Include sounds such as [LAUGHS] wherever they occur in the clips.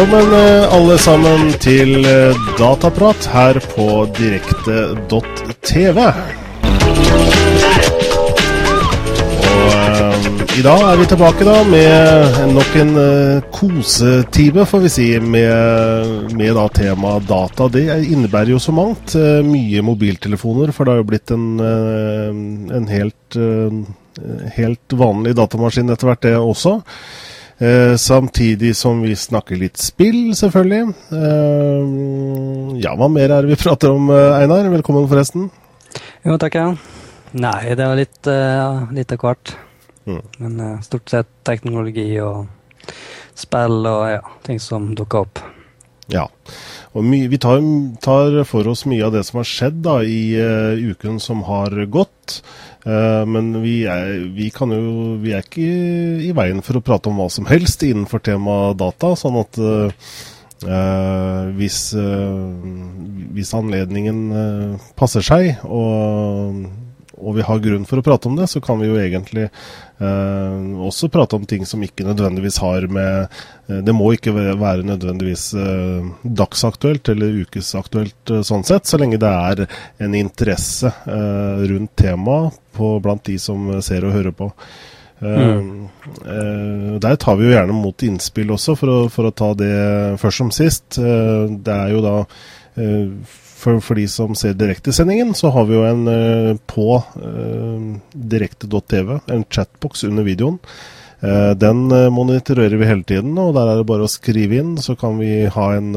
Velkommen eh, alle sammen til eh, Dataprat her på direkte.tv. Og eh, i dag er vi tilbake da med nok en kosetime, får vi si, med, med da temaet data. Det innebærer jo så mangt. Mye mobiltelefoner, for det har jo blitt en, en helt, helt vanlig datamaskin etter hvert, det også. Eh, samtidig som vi snakker litt spill, selvfølgelig. Eh, ja, hva mer er det vi prater om, eh, Einar? Velkommen, forresten. Jo, takk, ja. Nei, det var litt, uh, litt av hvert. Mm. Men uh, stort sett teknologi og spill og ja, ting som dukker opp. Ja. Og vi tar, tar for oss mye av det som har skjedd da, i uh, uken som har gått. Eh, men vi er, vi, jo, vi er ikke i veien for å prate om hva som helst innenfor tema data. Sånn at eh, hvis, eh, hvis anledningen eh, passer seg, og, og vi har grunn for å prate om det, så kan vi jo egentlig eh, også prate om ting som ikke nødvendigvis har med eh, Det må ikke være nødvendigvis eh, dagsaktuelt eller ukesaktuelt eh, sånn sett, så lenge det er en interesse eh, rundt temaet blant de som ser og hører på. Mm. Uh, der tar vi jo gjerne mot innspill også, for å, for å ta det først som sist. Uh, det er jo da eh, for, for de som ser direktesendingen, så har vi jo en eh, på eh, direkte.tv, en chatbox under videoen. Eh, den eh, monitorerer vi hele tiden, og der er det bare å skrive inn, så kan vi ha en,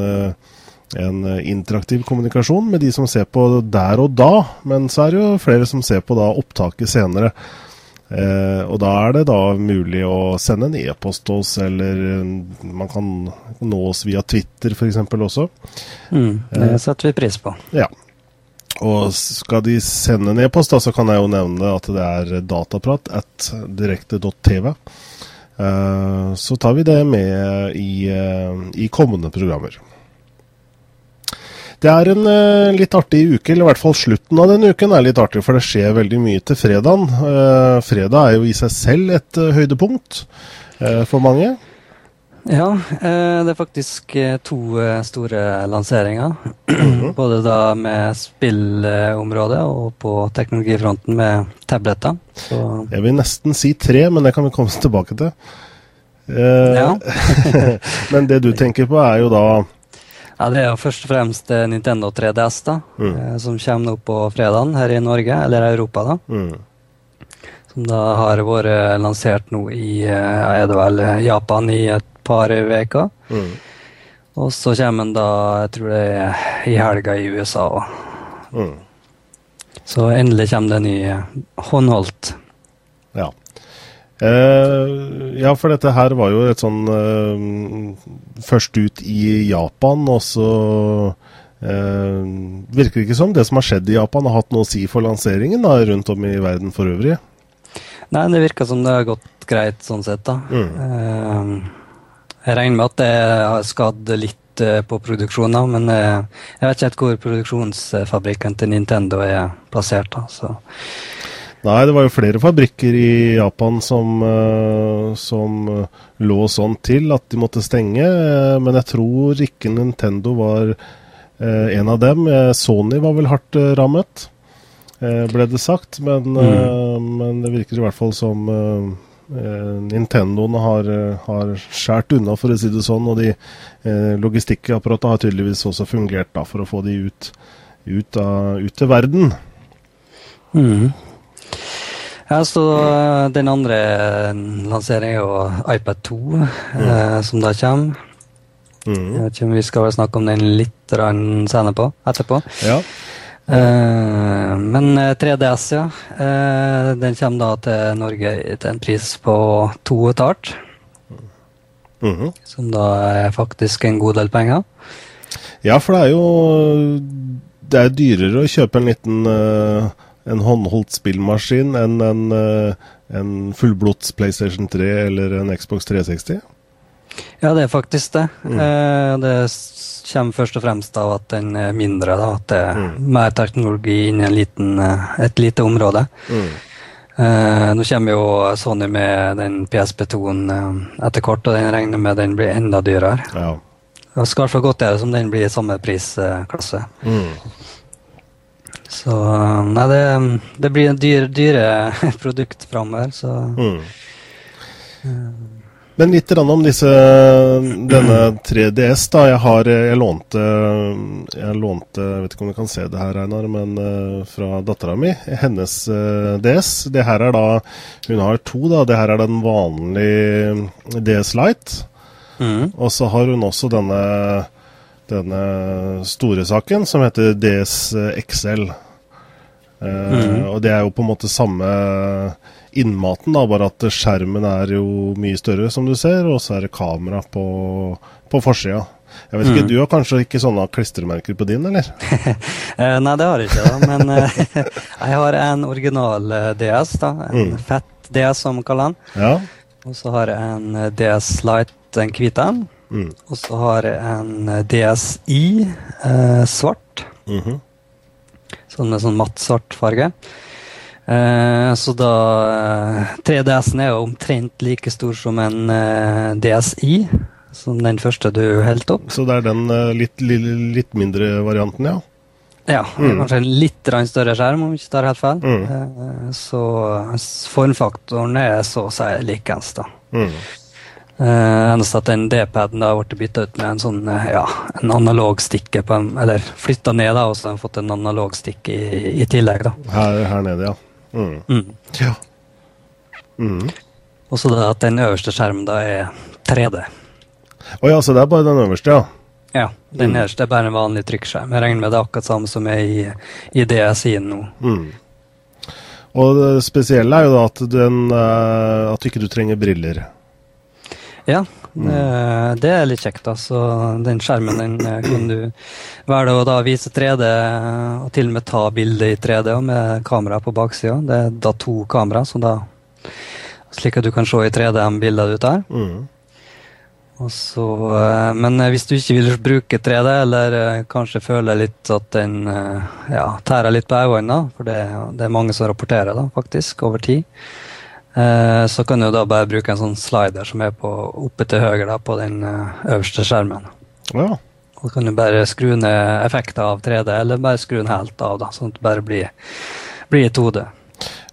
en interaktiv kommunikasjon med de som ser på der og da. Men så er det jo flere som ser på da opptaket senere. Eh, og da er det da mulig å sende en e-post til oss, eller eh, man kan nå oss via Twitter f.eks. også. Mm, det setter vi pris på. Ja. Og skal de sende en e-post, da, så kan jeg jo nevne at det er dataprat at direkte.tv. Eh, så tar vi det med i, eh, i kommende programmer. Det er en eh, litt artig uke, eller i hvert fall slutten av denne uken er litt artig, for det skjer veldig mye til fredagen. Eh, fredag er jo i seg selv et eh, høydepunkt eh, for mange. Ja, eh, det er faktisk eh, to store lanseringer. [CLEARS THROAT] Både da med spillområdet og på teknologifronten med tabletter. Så Jeg vil nesten si tre, men det kan vi komme tilbake til. Ja. [LAUGHS] men det du tenker på, er jo da ja, det er jo først og fremst eh, Nintendo 3DS, da. Mm. eh, Som kommer nå på fredagen her i Norge, eller Europa, da. mm, Som da har vært lansert nå i eh, er det vel eh, Japan i et par uker. mm. Og så kommer den da, jeg tror det er i helga i USA òg. Mm. Så endelig kommer det ny eh, håndholdt. Ja. Eh, ja, for dette her var jo et sånn uh, Først ut i Japan, og så uh, Virker det ikke som det som har skjedd i Japan, har hatt noe å si for lanseringen da, rundt om i verden for øvrig? Nei, det virker som det har gått greit sånn sett, da. Mm. Jeg regner med at det har skadd litt på produksjonen, men jeg vet ikke helt hvor produksjonsfabrikken til Nintendo er plassert. da, så... Nei, det var jo flere fabrikker i Japan som, eh, som eh, lå sånn til at de måtte stenge, eh, men jeg tror ikke Nintendo var en av dem. Sony var vel hardt rammet, ble det sagt, men, mm. men det virker i hvert fall som Nintendoen har, har skjært unna, for å si det sånn, og de eh, logistikkapparatet har tydeligvis også fungert da, for å få de ut, ut, av, ut til verden. Mhm. Ja, så eh, Den andre lanseringen er jo iPad 2, eh, som da kommer. Mm. Om vi skal vel snakke om den litt senere på, etterpå. Ja. Eh, men eh, 3DS, ja. Eh, den kommer da til Norge til en pris på to og et halvt. Mhm. Som da er faktisk en god del penger. Ja, for det er jo Det er dyrere å kjøpe en liten eh, en håndholdt spillmaskin enn en, eh, en fullblods PlayStation 3 eller en Xbox 360. Ja, det er faktisk det. Mm. Eh, det kommer først og fremst av at den er mindre. da, At det er Mm. mer teknologi innen liten, eh, et lite område. Eh, nå kommer jo Sony med den PSP2-en eh, etter hvert, og den regner med den blir enda dyrere. Ja. det skal for godt gjøres som den blir i samme prisklasse. Mm. Så nei, det, det blir dyre, dyre [LAUGHS] produkt framover, så Mm. Men litt om disse, denne 3DS. da, Jeg har, jeg lånte, jeg lånte Jeg vet ikke om du kan se det her, Einar, men eh, fra dattera mi. Hennes eh, DS. Det her er da Hun har to, da. Det her er den vanlige DS Lite. mm. Og så har hun også denne, denne store saken som heter DS XL. Eh, Mhm. Og det er jo på en måte samme innmaten, da, bare at skjermen er jo mye større, som du ser, og så er det kamera på, på forsida. Jeg vet ikke, Mhm. Du har kanskje ikke sånne klistremerker på din, eller? [LAUGHS] Eh, nei, det har jeg ikke, da. Men eh, [LAUGHS] jeg har en original DS, da. En Mm. fett DS, som vi kaller den. Ja. Og så har jeg en DS Lite, en hvit en. Mm. Og så har jeg en eh, DSi eh, svart. Mhm. Sånn med sånn matt svart farge. Eh, så da eh, 3DS-en er jo omtrent like stor som en eh, DSi. Som den første du holdt opp. Så det er den eh, litt, litt, litt mindre varianten, ja. Ja, Mm. kanskje en litt større skjerm, om ikke tar helt feil. Mm. Eh, så formfaktoren er så å si likens, da. Mm. Uh, eneste at den D-paden da ble bytta ut med en sånn eh, ja, en analog stikke på en, Eller flytta ned, da, og så har den fått en analog stikke i, i tillegg, da. Her, her nede, ja. Mm. Mm. Ja. Mm. Og så det at den øverste skjermen da er 3D. Å ja, så det er bare den øverste, ja. Ja, den Mm. nederste er bare en vanlig trykkskjerm. Jeg regner med det er akkurat samme som er i, i jeg sier nå. Mm. Og det spesielle er jo da at, den, eh, at ikke du trenger briller. Ja, Mm. det er litt kjekt. da, så Den skjermen den eh, kan du velge å da vise 3D, eh, og til og med ta bilde i 3D og med kamera på baksida. Det er da to kamera, så da slik at du kan se i 3D de bildene du tar. Mm. Så, eh, men hvis du ikke vil bruke 3D, eller kanskje føler litt at den ja, tærer litt på øynene, for det, det er mange som rapporterer da, faktisk, over tid, eh, så kan du da bare bruke en sånn slider som er på, oppe til høyre da, på den eh, øverste skjermen. Ja. Og så kan du bare skru ned effekter av 3D, eller bare skru den helt av, da, sånn at det bare blir, blir 2D.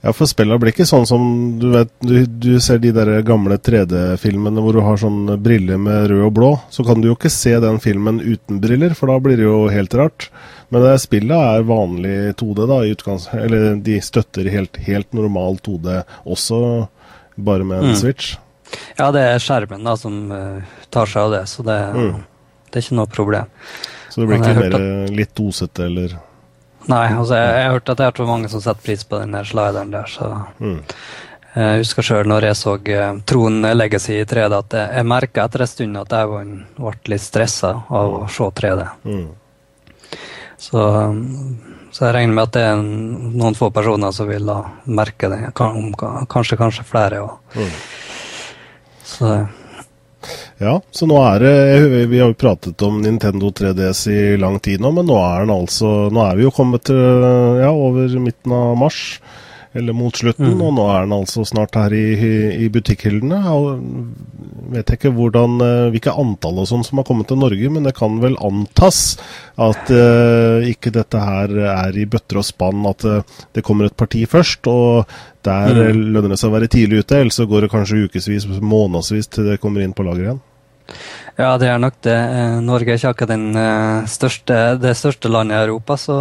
ja, for spillet blir ikke sånn som du vet Du, du ser de der gamle 3D-filmene hvor du har sånn briller med rød og blå. Så kan du jo ikke se den filmen uten briller, for da blir det jo helt rart. Men spillet er vanlig 2D, da, i. Eller de støtter helt, helt normal 2D også, bare med en Mm. switch. Ja, det er skjermen da som eh, tar seg av det, så det, Mm. det er ikke noe problem. Så det blir ikke mer at... litt dosete eller Nei, altså jeg, jeg har hørt at det er så mange som setter pris på den der slideren der, så mm. jeg husker sjøl når jeg så uh, Tron Legacy i 3D, at jeg merka etter en stund at jeg ble litt stressa av å se 3D. Mm. Så, um, så jeg regner med at det er noen få personer som vil da merke det. Kanskje, kanskje flere. Mm. så Ja, så nå er det Vi har jo pratet om Nintendo 3DS i lang tid nå, men nå er den altså Nå er vi jo kommet til ja, over midten av mars, eller mot slutten, Mm. og nå er den altså snart her i, i, i butikkhyllene. Jeg vet ikke hvordan, eh, hvilke antall og sånn som har kommet til Norge, men det kan vel antas at uh, ikke dette her er i bøtter og spann, at uh, det kommer et parti først. og der Mm. lønner det seg å være tidlig ute, ellers så går det kanskje ukevis, månedsvis til det kommer inn på lageret igjen. Ja, det er nok det. Norge er ikke akkurat den, største, det største landet i Europa, så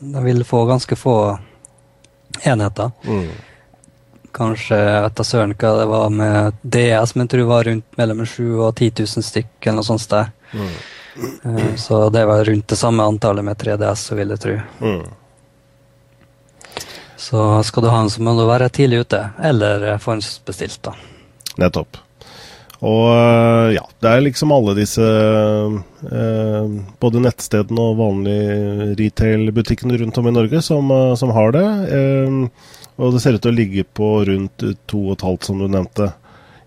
det vil få ganske få enheter. Mm. Kanskje etter vet da søren hva det var med DS, men jeg tror det var rundt mellom 7000 og 10 000 stykk, eller noe sånt der. Mm. Eh, Så det var rundt det samme antallet med 3DS, så vil jeg tro. Mm. Så skal du ha en, så må du være tidlig ute, eller forhåndsbestilt, da. Nettopp. Og øh, ja, det er liksom alle disse eh, både nettstedene og vanlige retail-butikkene rundt om i Norge som, øh, som har det. Eh, og det ser ut til å ligge på rundt to og et halvt, som du nevnte,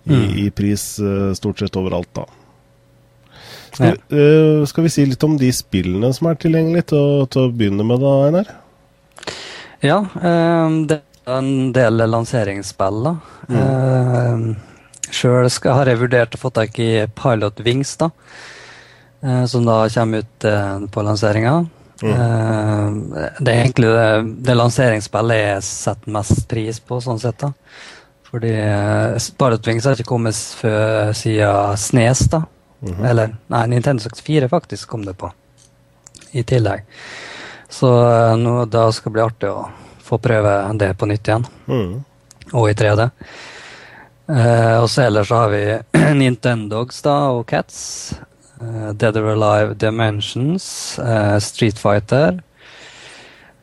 i, Mm. i pris eh, stort sett overalt, da. Skal, Ja. øh, skal vi si litt om de spillene som er tilgjengelige, til, til å begynne med da, Einar? Ja, eh, det er en del lanseringsspill, da. Mm. Sjøl har jeg vurdert å få tak i Pilot Wings, da. eh, som da kommer ut eh, på lanseringa. Mm. Eh, det er egentlig det, det lanseringsspillet jeg setter mest pris på, sånn sett. da. Fordi Pilot Wings har ikke kommet før siden Snes, da. Mhm. Eller nei, Nintendo 64 faktisk kom det på, i tillegg. Så nå, da skal det bli artig å få prøve det på nytt igjen, Mm. og i 3D. Eh, og så ellers så har vi [CLEARS THROAT] Nintendogs da, og Cats. Uh, Dead or Alive Dimensions, Uh, Street Fighter.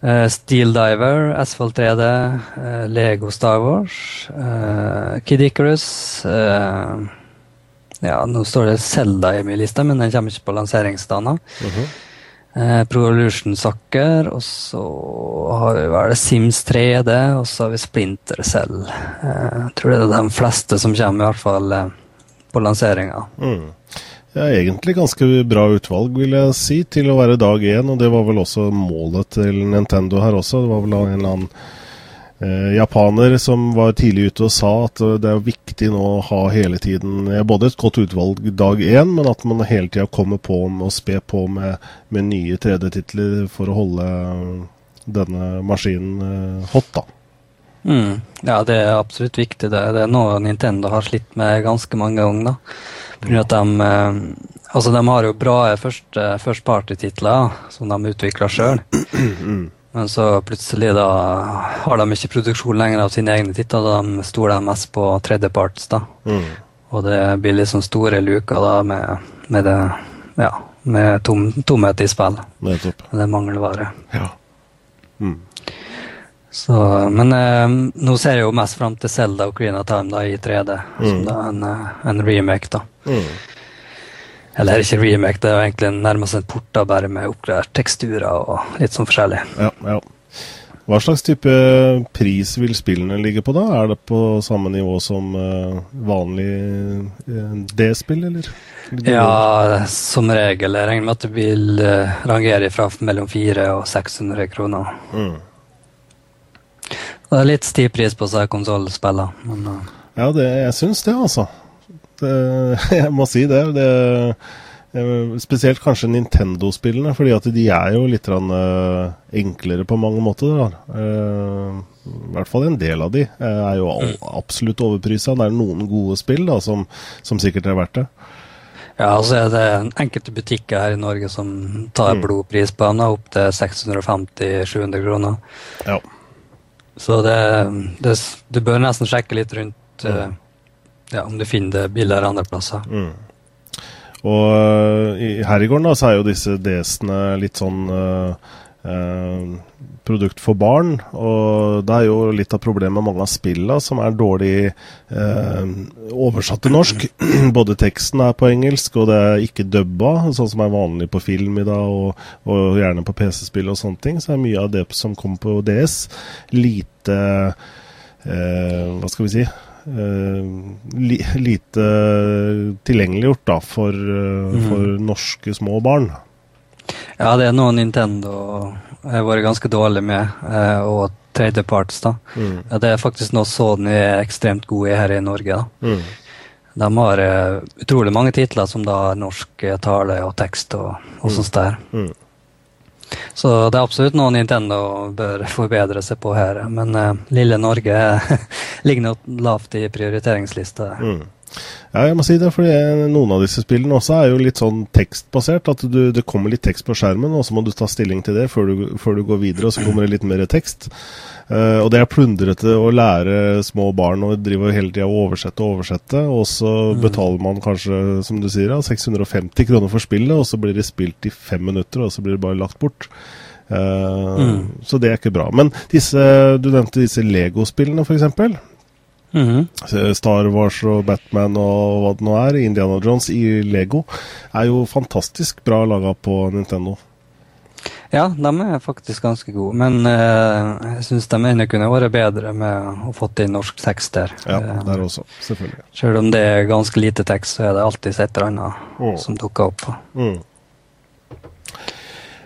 Uh, Steel Diver, Asphalt 3D, eh, Lego Star Wars, Kid Icarus Ja, nå står det Zelda i min liste, men den kommer ikke på lanseringsdagen. Mhm. Eh, Pro og så har vi vel Sims 3D, og så har vi Splinter selv. Eh, jeg tror det er de fleste som kommer, i hvert fall eh, på lanseringa. Mm. Ja, egentlig ganske bra utvalg, vil jeg si, til å være dag én. Og det var vel også målet til Nintendo her også. Det var vel en eller annen eh, japaner som var tidlig ute og sa at eh, det er viktig nå å ha hele tiden eh, både et godt utvalg dag én, men at man hele tida kommer på med å spe på med, med nye 3D-titler for å holde eh, denne maskinen eh, hot, da. Mm. Ja, det er absolutt viktig. Det, det er noe Nintendo har slitt med ganske mange ganger. da. Fordi at de, eh, altså de har jo bra første, første partytitler som de utvikler sjøl. [CLEARS THROAT] Men så plutselig da har de ikke produksjon lenger av sine egne titler. Da de stoler mest på tredjeparts. da. Mm. Og det blir liksom store luker da med, med det ja, med tom, tomhet i spill. Nettopp. Det er mangelvare. Ja. Mm. Så, men eh, nå ser jeg jo mest fram til Zelda og Green of Time da, i 3D. Som Mm. da er en, eh, en remake, da. Mm. Eller ikke remake, det er jo egentlig nærmest en port bare med oppgradert teksturer og litt sånn forskjellig. Ja, ja. Hva slags type pris vil spillene ligge på da? Er det på samme nivå som eh, vanlig eh, D-spill, eller? Ja, som regel. Jeg regner med at det vil eh, rangere fra mellom 400 og 600 kroner. Mm. Det er litt stiv pris på seg konsollspillene, men Ja, det, jeg syns det, altså. Det, [LAUGHS] jeg må si det. det eh, spesielt kanskje Nintendo-spillene, fordi at de er jo litt eh, enklere på mange måter. Da. Eh, I hvert fall en del av de eh, er jo absolutt overprisa. Det er noen gode spill da, som, som sikkert er verdt det. Ja, så er det enkelte butikker her i Norge som tar Mm. blodpris på den, opp til 650-700 kroner. Ja. Så det, det, du bør nesten sjekke litt rundt Mm. Eh, ja, om du finner det billigere andre plasser. Mm. Og øh, i, her i gården da, så er jo disse DS-ene litt sånn uh, Uh, produkt for barn. Og det er jo litt av problemet med mange av spillene som er dårlig uh, oversatt til norsk. [CLEARS THROAT] Både teksten er på engelsk, og det er ikke dubba, sånn som er vanlig på film i dag, og, og gjerne på PC-spill og sånne ting. Så er mye av det som kommer på DS, lite uh, Hva skal vi si? Eh, li, lite tilgjengeliggjort da, for, Mhm. for norske små barn. Ja, det er noe Nintendo har vært ganske dårlig med, eh, og tredjeparts. da. Mm. Ja, det er faktisk noe Sony er ekstremt gode i her i Norge. da. Mm. De har utrolig mange titler som da har norsk tale og tekst og, og Mm. sånt der. Så det er absolutt noe Nintendo bør forbedre seg på her. Men uh, lille Norge [LAUGHS] ligger nok lavt i prioriteringslista. Mm. Ja, jeg må si det, fordi noen av disse spillene også er jo litt sånn tekstbasert. At du, det kommer litt tekst på skjermen, og så må du ta stilling til det før du, før du går videre, og så kommer det litt mer tekst. Uh, og det er plundrete å lære små barn å drive hele tida og oversette og oversette, og så Mm. betaler man kanskje, som du sier, 650 kroner for spillet, og så blir det spilt i fem minutter, og så blir det bare lagt bort. Uh, Mm. Så det er ikke bra. Men disse, du nevnte disse Lego-spillene, f.eks. Mhm. Star Wars og Batman og hva det nå er, Indiana Jones i Lego, er jo fantastisk bra laga på Nintendo. Ja, de er faktisk ganske gode. Men uh, jeg syns de ennå kunne vært bedre med å få inn norsk tekst der. Ja, Eh, der også, selvfølgelig. Selv om det er ganske lite tekst, så er det alltid et eller annet Mm. som dukker opp. Mm.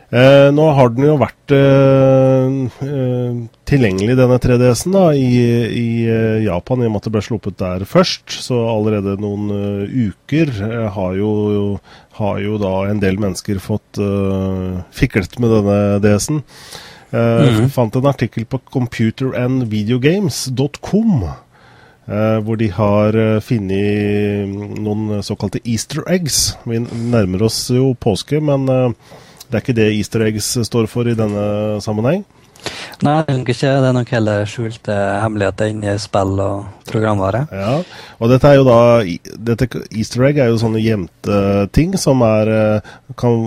Eh, nå har den jo vært eh, eh tilgjengelig, denne 3DS-en, da, i, i eh, Japan, i og med at det ble sluppet der først. Så allerede noen uh, uker har, jo, har, jo, da en del mennesker fått uh, fiklet med denne DS-en. Mm. Fant en artikkel på computerandvideogames.com. Uh, hvor de har uh, funnet noen såkalte easter eggs. Vi nærmer oss jo påske, men uh, det er ikke det easter eggs står for i denne sammenheng. Nei, det er nok ikke. Det er nok heller skjulte hemmeligheter inni spill og programvare. Ja, og dette er jo da dette Easter egg er jo sånne gjemte ting som er, kan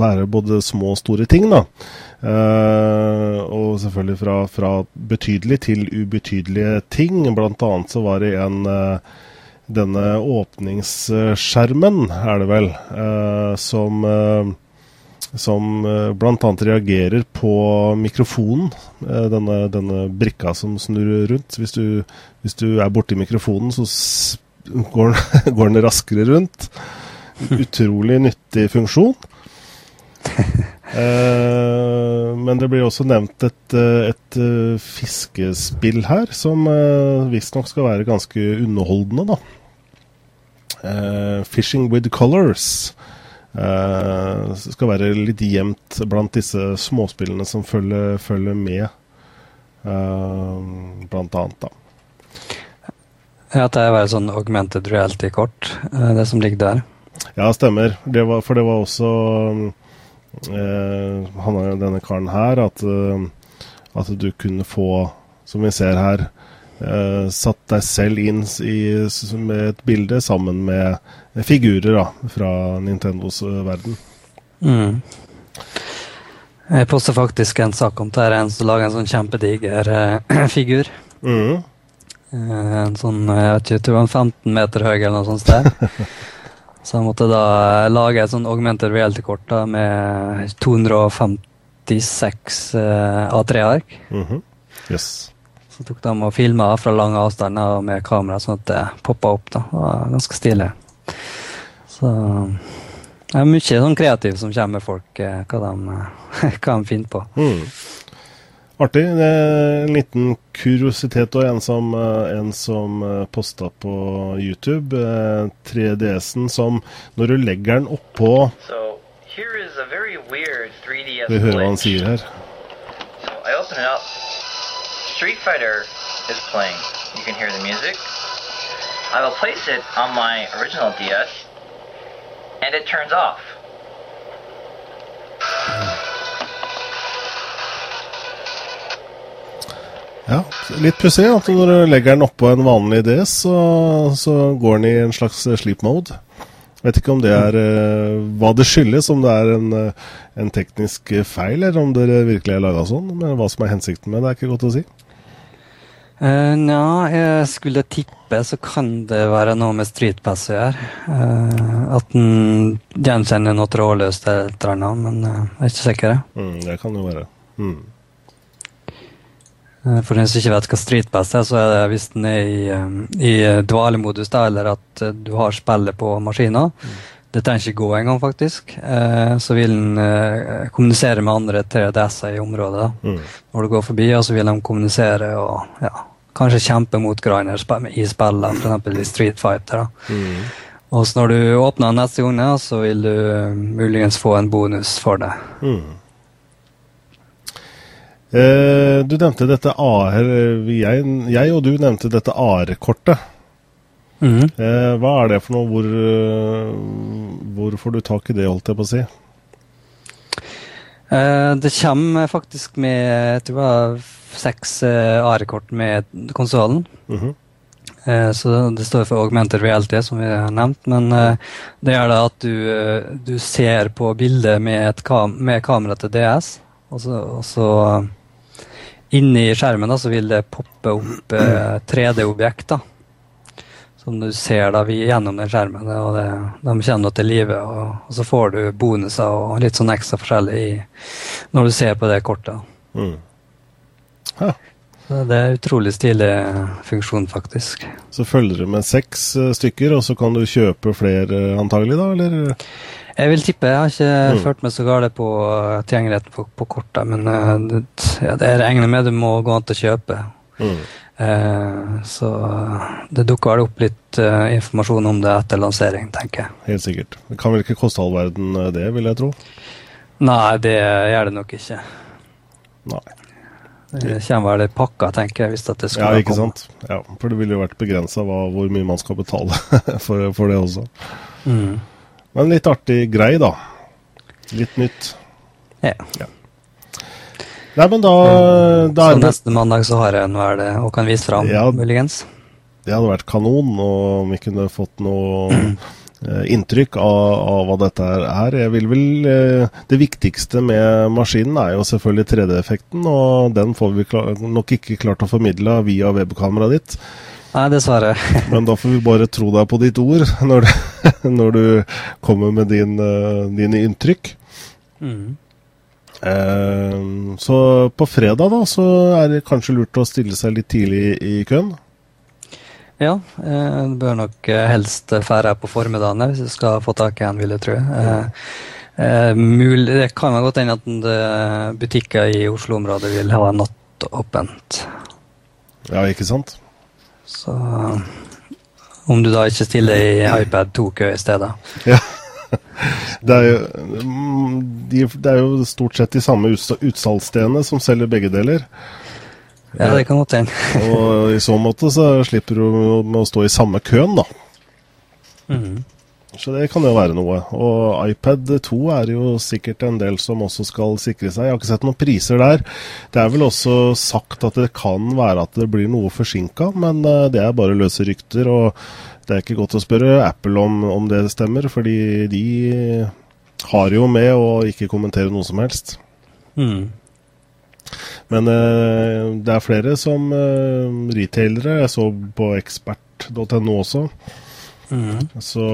være både små og store ting, da. Uh, og selvfølgelig fra, fra betydelig til ubetydelige ting. Blant annet så var det en uh, Denne åpningsskjermen, er det vel, uh, som som bl.a. reagerer på mikrofonen. Denne, denne, brikka som snurrer rundt. Hvis du, hvis du er borti mikrofonen, så går, [LAUGHS] går den raskere rundt. Utrolig nyttig funksjon. Uh, [LAUGHS] men det blir også nevnt et, eh, et fiskespill her, som visstnok skal være ganske underholdende, da. 'Fishing with Colors'. Uh, skal være litt jevnt blant disse småspillene som følger, følger med, blant annet, da. Ja, at det er sånn augmented reality-kort, det som ligger der. Ja, stemmer. Det var, for det var også Eh, han har denne karen her, at, eh, at, du kunne få, som vi ser her, eh, satt deg selv inn i, med et bilde sammen med figurer da, fra Nintendos verden. Mm. Jeg poster faktisk en sak om det, en som lager en sånn kjempediger uh, [CLEARS THROAT] figur. Mm. Uh, en sånn, jeg vet ikke, tror han 15 meter høy eller noe sånt sted. [LAUGHS] Så jeg måtte da lage et sånn augmented reality-kort da, med 256 uh, A3-ark. Mm -hmm. yes. Så tok de og filma fra lang avstand med kamera, sånn at det poppa opp. da. Det var ganske stilig. Så det er mye sånn kreativt som kommer med folk, eh, hva de, [LAUGHS] hva de finner på. Mm. Artig. En liten kuriositet og en som, eh, en som eh, posta på YouTube. 3DS-en eh, som når du legger den oppå so, Vi hører hva han sier her. So I open it up. Street Fighter is playing. You can hear the music. I will place it on my original DS, and it turns off. Ja, litt pussig at når du legger den oppå en vanlig DS, så, så, går den i en slags sleep mode. Vet ikke om det er uh, hva det skyldes, om det er en, uh, en teknisk feil, eller om det virkelig er laga sånn. Men hva som er hensikten med det, er ikke godt å si. Uh, Nja, jeg skulle tippe så kan det være noe med streetpass å gjøre. Uh, at den gjenkjenner noe trådløst eller et eller annet, men jeg er ikke sikker. Mm, det kan jo være. Mm. Eh, for den som ikke vet hva streetpass er, så er det hvis den er i, i dvalemodus, da, eller at du har spillet på maskina. Mm. Det trenger ikke gå engang, faktisk. så vil den kommunisere med andre 3DS-er i området mm. når du går forbi, og så vil de kommunisere og ja, kanskje kjempe mot hverandre i spillet, f.eks. i Street Fighter. Mm. Og så når du åpner den neste gang, så vil du muligens få en bonus for det. Mm. Eh, du nevnte dette AR jeg, jeg, og du nevnte dette AR-kortet. Mm. Eh, hva er det for noe? Hvor, uh, hvor, får du tak i det, holdt jeg på å si? Eh, det kommer faktisk med jeg tror det seks eh, AR-kort med konsollen. Mm -hmm. Så det står for augmented reality, som vi har nevnt. Men det gjør det at du, du ser på bildet med, kam med kamera til DS, og så, og så Inni skjermen da, så vil det poppe opp eh, [CLEARS THROAT] 3D-objekter som du ser da vi gjennom den skjermen. og det, De kjenner til live, og, og, så får du bonuser og litt sånn ekstra forskjellig i, når du ser på det kortet. Mm. Det er utrolig stilig funksjon, faktisk. Så følger du med seks uh, stykker, og så kan du kjøpe flere uh, antagelig, da? eller? Jeg vil tippe. Jeg har ikke mm. følt meg så galt på tilgjengeligheten på, på kortet, men uh, det, ja, det regner med du må gå an til å kjøpe. Mm. Uh, så det dukker vel opp litt uh, informasjon om det etter lansering, tenker jeg. Helt sikkert. Det kan vel ikke koste all verden det, vil jeg tro? Nei, det gjør det nok ikke. Nei. Det kommer vel i pakka, tenker jeg. hvis det skulle komme. Ja, ikke komme. sant. Ja, For det ville jo vært begrensa hvor mye man skal betale [LAUGHS] for, for det også. Mm. Men litt artig grei, da. Litt nytt. Ja. ja. Nei, men da, da Så neste mandag så har jeg en vel og kan vise fram, ja, muligens? Det hadde vært kanon, og om vi kunne fått noe [CLEARS THROAT] eh, inntrykk av, av, hva dette er. Jeg vil vel, eh, Det viktigste med maskinen er jo selvfølgelig 3D-effekten, og den får vi klar, nok ikke klart å formidle via webkameraet ditt. Nei, dessverre. [LAUGHS] Men da får vi bare tro deg på ditt ord [LAUGHS] når, du, [LAUGHS] når du kommer med din, uh, dine inntrykk. Mm. Uh, så på fredag da, så er det kanskje lurt å stille seg litt tidlig i køen? Ja, eh, bør nok helst fære på formiddagen hvis du skal få tak i en, vil jeg tro. Eh, eh, mulig, det kan godt hende at butikker i Oslo-området vil ha nattåpent. Ja, ikke sant? Så om du da ikke stiller i iPad 2-kø i stedet. Ja. Det er, jo, de, det er, jo, stort sett de samme utsalgsstedene som selger begge deler. Ja, det kan godt hende. og i så måte så slipper du med å stå i samme køen, da. Mm. Så det kan jo være noe. Og iPad 2 er jo sikkert en del som også skal sikre seg. Jeg har ikke sett noen priser der. Det er vel også sagt at det kan være at det blir noe forsinka, men eh, det er bare løse rykter. Og det er ikke godt å spørre Apple om, om det stemmer, fordi de har jo med å ikke kommentere noe som helst. Mm. Men eh, det er flere som eh, retailere. Jeg så på ekspert.no også Mm. Så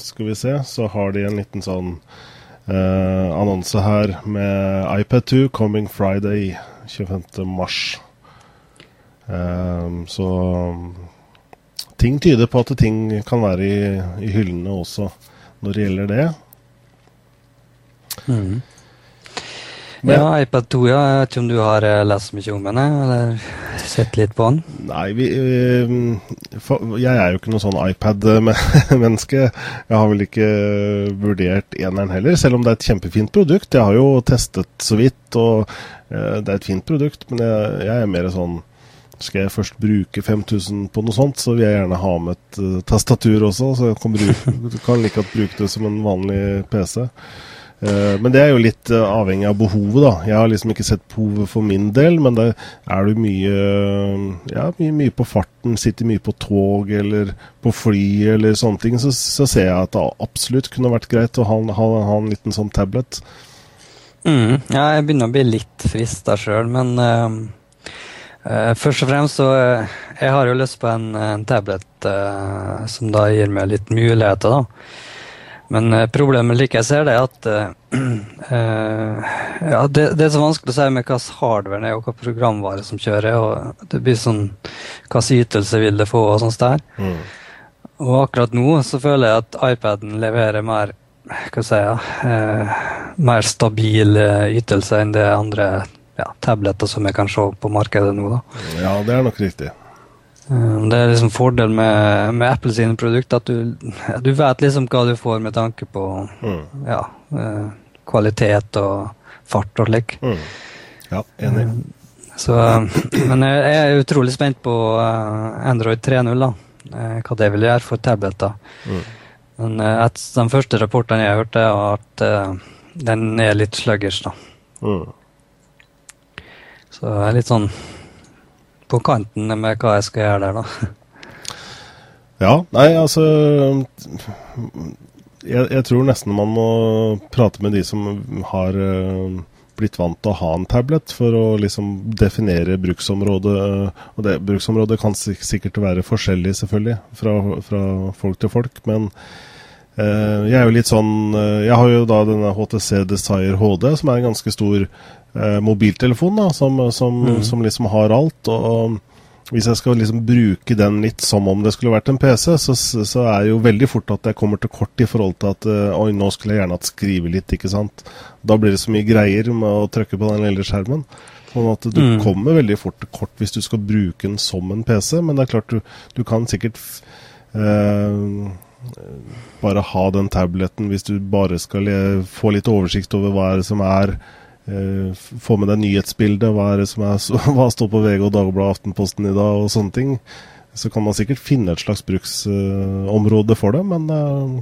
skal vi se, så har de en liten sånn eh, annonse her med iPad2 coming Friday 25. mars. Eh, så ting tyder på at ting kan være i, i hyllene også når det gjelder det. Mm. Men, ja, iPad 2, ja. Jeg vet ikke om du har eh, lest mye om den, eller sett litt på den? Nei, vi, for, jeg er jo ikke noe sånn iPad-menneske. Jeg har vel ikke vurdert eneren heller, selv om det er et kjempefint produkt. Jeg har jo testet så vidt, og uh, det er et fint produkt, men jeg, jeg, er mer sånn skal jeg først bruke 5000 på noe sånt, så vil jeg gjerne ha med et uh, tastatur også. Så jeg kan, bruke, [LAUGHS] kan like godt bruke det som en vanlig PC. Uh, men det er jo litt uh, avhengig av behovet, da. Jeg har liksom ikke sett behovet for min del, men det er du mye, ja, mye, mye, på farten, sitter mye på tog eller på fly eller sånne ting, så, så ser jeg at det absolutt kunne vært greit å ha, ha, ha en liten sånn tablet. Mm, ja, jeg begynner å bli litt frista sjøl, men uh, uh, først og fremst så uh, Jeg har jo lyst på en, en tablet som da gir meg litt muligheter, da. Men uh, problemet slik jeg ser det, er at uh, [CLEARS THROAT] ja, det, det, er så vanskelig å si med hvilken hardware det er og hvilken programvare som kjører. og Det blir sånn Hvilken ytelse vil det få og sånt der. Mm. Og akkurat nå så føler jeg at iPaden leverer mer hva si jeg, uh, mer stabil ytelse enn det andre ja, tabletter som jeg kan se på markedet nå. da. Ja, det er nok riktig. Eh, det er liksom fordelen med, med Apple sine produkter, at du, du, vet liksom hva du får med tanke på mm. ja, eh, kvalitet og fart og slik. Mm. Ja, enig. Eh, så, men jeg er utrolig spent på Android 3.0, da. Hva det vil gjøre for tabletter. Mm. Men et, de første rapportene jeg har hørt, er at den er litt sluggish, da. Så jeg er litt sånn på kanten med hva jeg skal gjøre der, da. Ja, nei, altså jeg, jeg, tror nesten man må prate med de som har uh, blitt vant til å ha en tablet, for å liksom definere bruksområdet. Og det bruksområdet kan sikkert være forskjellig, selvfølgelig, fra, fra folk til folk. Men jeg er jo litt sånn uh, Jeg har jo da denne HTC Desire HD, som er en ganske stor eh, mobiltelefon da, som, som, mm. som, liksom har alt. Og, hvis jeg skal liksom bruke den litt som om det skulle vært en PC, så, så er det jo veldig fort at jeg kommer til kort i forhold til at Oi, nå skulle jeg gjerne hatt skrive litt, ikke sant. Da blir det så mye greier med å trykke på den lille skjermen. Sånn at du mm. kommer veldig fort til kort hvis du skal bruke den som en PC. Men det er klart, du, du kan sikkert uh, bare ha den tabletten hvis du bare skal få litt oversikt over hva er det som er eh, få med deg nyhetsbildet, hva, er det som er, [LAUGHS] hva står på VG og Dagbladet Aftenposten i dag, og sånne ting. Så kan man sikkert finne et slags bruksområde eh, for det, men eh,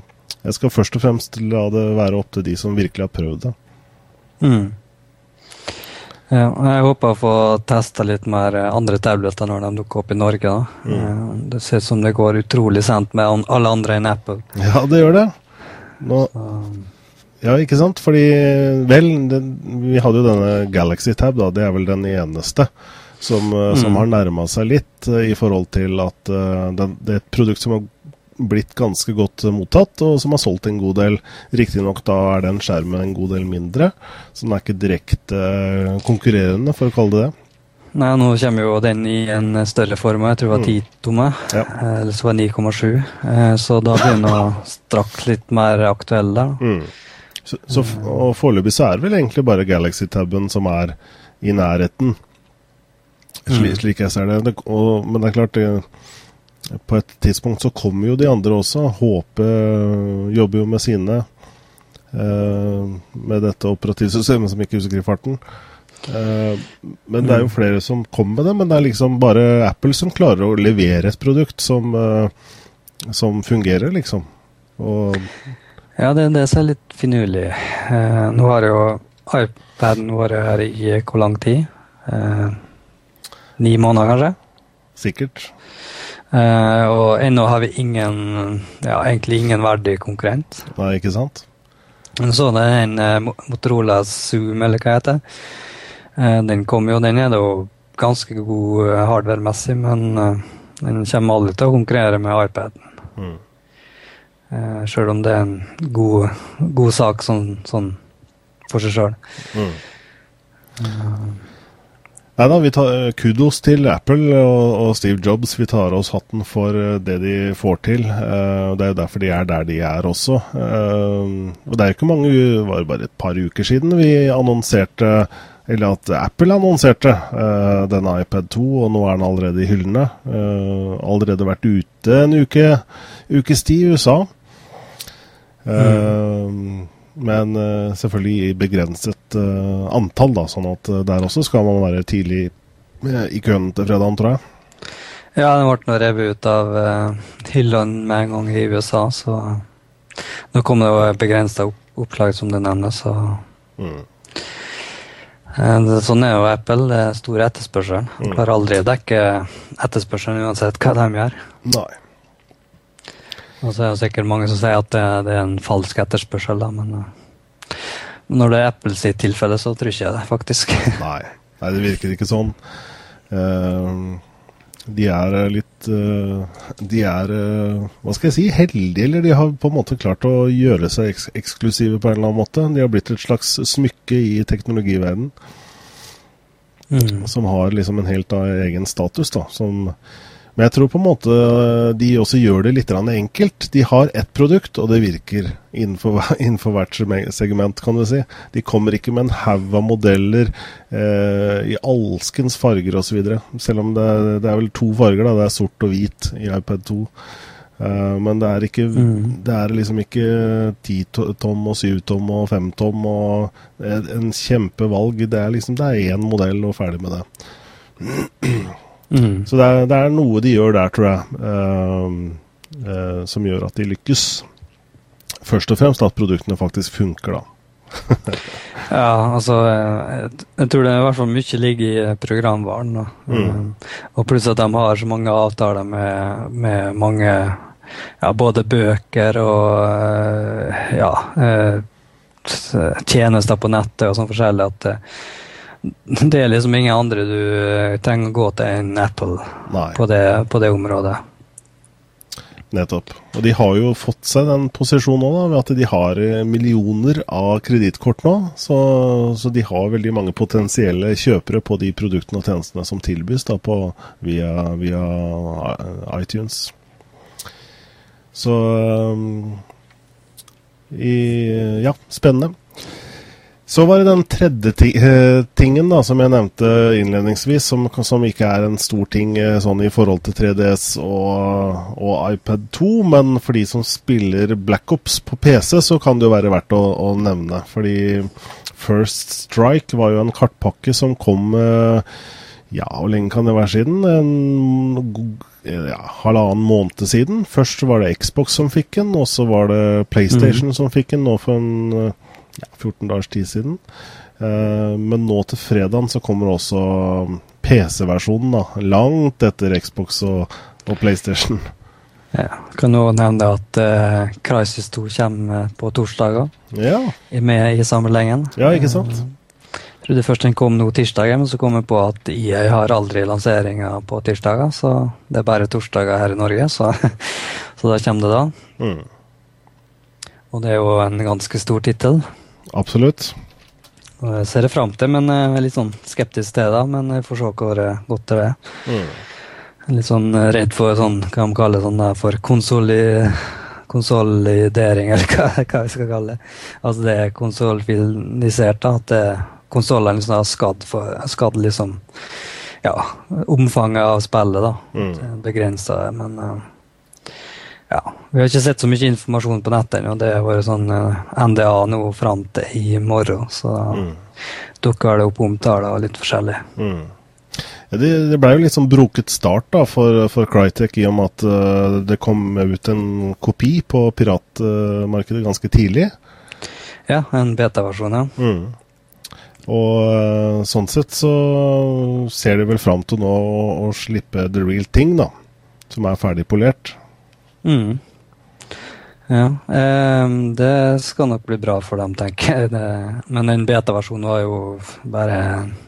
jeg skal først og fremst la det være opp til de som virkelig har prøvd det. Mm. Ja, jeg håper å få testa litt mer andre tabletter når de dukker opp i Norge. Mm. Det ser ut som det går utrolig sent med alle andre enn Apple. Ja, det gjør det. Nå... Ja, ikke sant? Fordi Vel, den, vi hadde jo denne Galaxy Tab, da. Det er vel den eneste som, som mm. har nærma seg litt i forhold til at den, det er et produkt som har blitt ganske godt mottatt, og som har solgt en god del. Riktignok da er den skjermen en god del mindre, så den er ikke direkte uh, konkurrerende, for å kalle det det. Nei, nå kommer jo den i en større form, jeg tror det var 10 mm. tomme. Ja. Eller så var det 9,7. Så da blir den straks litt mer aktuell der. Mm. Så, så, og foreløpig så er det vel egentlig bare Galaxy-taben som er i nærheten, slik, mm. slik jeg ser det og, men det er klart, det, på et tidspunkt så kommer jo de andre også. HP jobber jo med sine eh, med dette operativsystemet som ikke husker i farten. Eh, men det er jo mm. flere som kommer med det, men det er liksom bare Apple som klarer å levere et produkt som, som fungerer, liksom. Og ja, det, det er litt finurlig. Eh, nå har jo iPaden vært her i hvor lang tid? Eh, ni måneder, kanskje? Sikkert. Eh, og ennå har vi ingen, ja, egentlig ingen verdig konkurrent. Nei, ikke sant? Så det er en uh, Motorola Zoom, eller hva heter. Uh, den kom jo, den er da ganske god uh, hardware-messig, men den kommer aldri til å konkurrere med iPaden. Mm. Uh, Sjøl om det er en god, god sak sånn, sånn, for seg sjøl. Mm. Nei da, vi tar eh, kudos til Apple og, og, Steve Jobs. Vi tar oss hatten for det de får til. Uh, det er jo derfor de er der de er også. Uh, og det er jo ikke mange, det var bare et par uker siden vi annonserte eller at Apple annonserte uh, denne iPad 2, og nå er den allerede i hyllene. allerede vært ute en uke, ukes tid i USA. Mm. Men uh, selvfølgelig i begrenset uh, antall, da, sånn at der også skal man være tidlig i køen til fredagen, tror jeg. Ja, den ble revet ut av hyllene med en gang i USA, så nå kom det jo begrensa opp opplag, som du nevner, så mm. Sånn er jo Apple. Det er stor etterspørsel. Mm. Klarer aldri å dekke etterspørselen uansett hva de gjør. Nei. Og så er det sikkert mange som sier at det, det er en falsk etterspørsel, da, men uh, når det er Apple sitt tilfelle, så tror ikke jeg det, faktisk. [LAUGHS] Nei, Nei det virker ikke sånn. Uh, de er litt uh, De er, hva skal jeg si, heldige, eller de har på en måte klart å gjøre seg eks eksklusive på en eller annen måte. De har blitt et slags smykke i teknologiverdenen. Mm. Som har liksom en helt egen status, da. Som men jeg tror på en måte eh, de også gjør det litt enkelt. De har ett produkt, og det virker innenfor, [LAUGHS] innenfor, hvert segment, kan du si. De kommer ikke med en haug av modeller eh, i alskens farger osv. Selv om det, det, er vel to farger, da. Det er sort og hvit i iPad 2. Uh, eh, men det er, ikke, mm. det er liksom ikke 10 tom og 7 tom og 5 tom og en kjempevalg. Det er liksom det er én modell og ferdig med det. [CLEARS THROAT] Mm. Så det er, det er, noe de gjør der, tror jeg, uh, uh, som gjør at de lykkes. Først og fremst at produktene faktisk funker, da. [LAUGHS] ja, altså jeg, jeg, tror det er i hvert fall mye ligger i programvaren. Mm. Uh, og pluss at de har så mange avtaler med, med mange ja, både bøker og ja, tjenester på nettet og sånn forskjellig at det er liksom ingen andre du eh, trenger å gå til enn Apple på det, på det, området. Nettopp. Og de har jo fått seg den posisjonen nå, da, ved at de har eh, millioner av kredittkort nå. Så, så, de har veldig mange potensielle kjøpere på de produktene og tjenestene som tilbys da, på, via, via iTunes. Så i, Ja, spennende. Så var det den tredje eh, tingen da, som jeg nevnte innledningsvis, som, som, ikke er en stor ting eh, sånn i forhold til 3DS og, og, iPad 2. Men for de som spiller Black Ops på PC, så kan det jo være verdt å, å nevne. Fordi First Strike var jo en kartpakke som kom eh, Ja, hvor lenge kan det være siden? En ja, halvannen måned siden. Først var det Xbox som fikk den, og så var det PlayStation mm. som fikk den nå for en ja, 14 dagers tid siden. Uh, men nå til fredagen så kommer også PC-versjonen, da. Langt etter Xbox og, og PlayStation. Ja, kan jo nevne at uh, Crisis 2 kommer på torsdager. Ja. Med i sammenhengen. Ja, ikke sant? Uh, jeg trodde først den kom nå tirsdag, men så kom jeg på at EA har aldri lanseringer på tirsdager. Så det er bare torsdager her i Norge, så, [LAUGHS] så da kommer det da. Mm. Og det er jo en ganske stor tittel. Absolutt. Og jeg ser det fram til, men jeg er litt sånn skeptisk til det. Men jeg får se hvor godt det er. Mm. Litt sånn redd for sånn, hva de kaller sånn for konsoli, konsolidering, [LAUGHS] eller hva, hva, vi skal kalle det. Altså det er konsolfilisert, da. At konsollene liksom har skadd, for, skadd liksom ja, omfanget av spillet, da. Mm. Begrensa det, men uh, ja, Vi har ikke sett så mye informasjon på nettet ennå. Det har vært sånn eh, NDA nå fram til i morgen. Så mm. dukker det opp omtaler og litt forskjellig. Mm. Ja, det, det ble jo litt sånn broket start da for, for Crytek, i og med at uh, det kom ut en kopi på piratmarkedet uh, ganske tidlig. Ja, en beta-versjon, ja. Mm. Og uh, sånn sett så ser de vel fram til nå å, å slippe The Real Thing, da. Som er ferdig polert. Mm. Ja, eh, det skal nok bli bra for dem, tenker jeg. Det, men den beta-versjonen var jo bare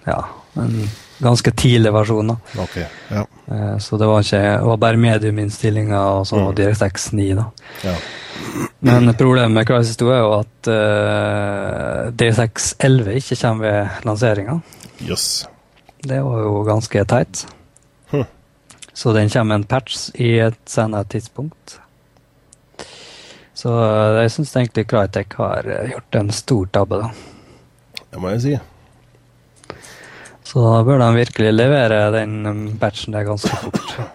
ja, en ganske tidlig versjon. da. Okay, ja. eh, så det var, ikke, det var bare mediuminnstillinga og sånn, mm. DirectX 9. da. Ja. Men problemet med Crisis 2 er jo at eh, DirectX 11 ikke kommer ved lanseringa. Yes. Det var jo ganske teit. Så den kommer en patch i et senere tidspunkt. Så eh, jeg syns egentlig Crytek har eh, gjort en stor tabbe, da. Det må jeg si. Så da bør de virkelig levere den patchen batchen der ganske fort. [LAUGHS]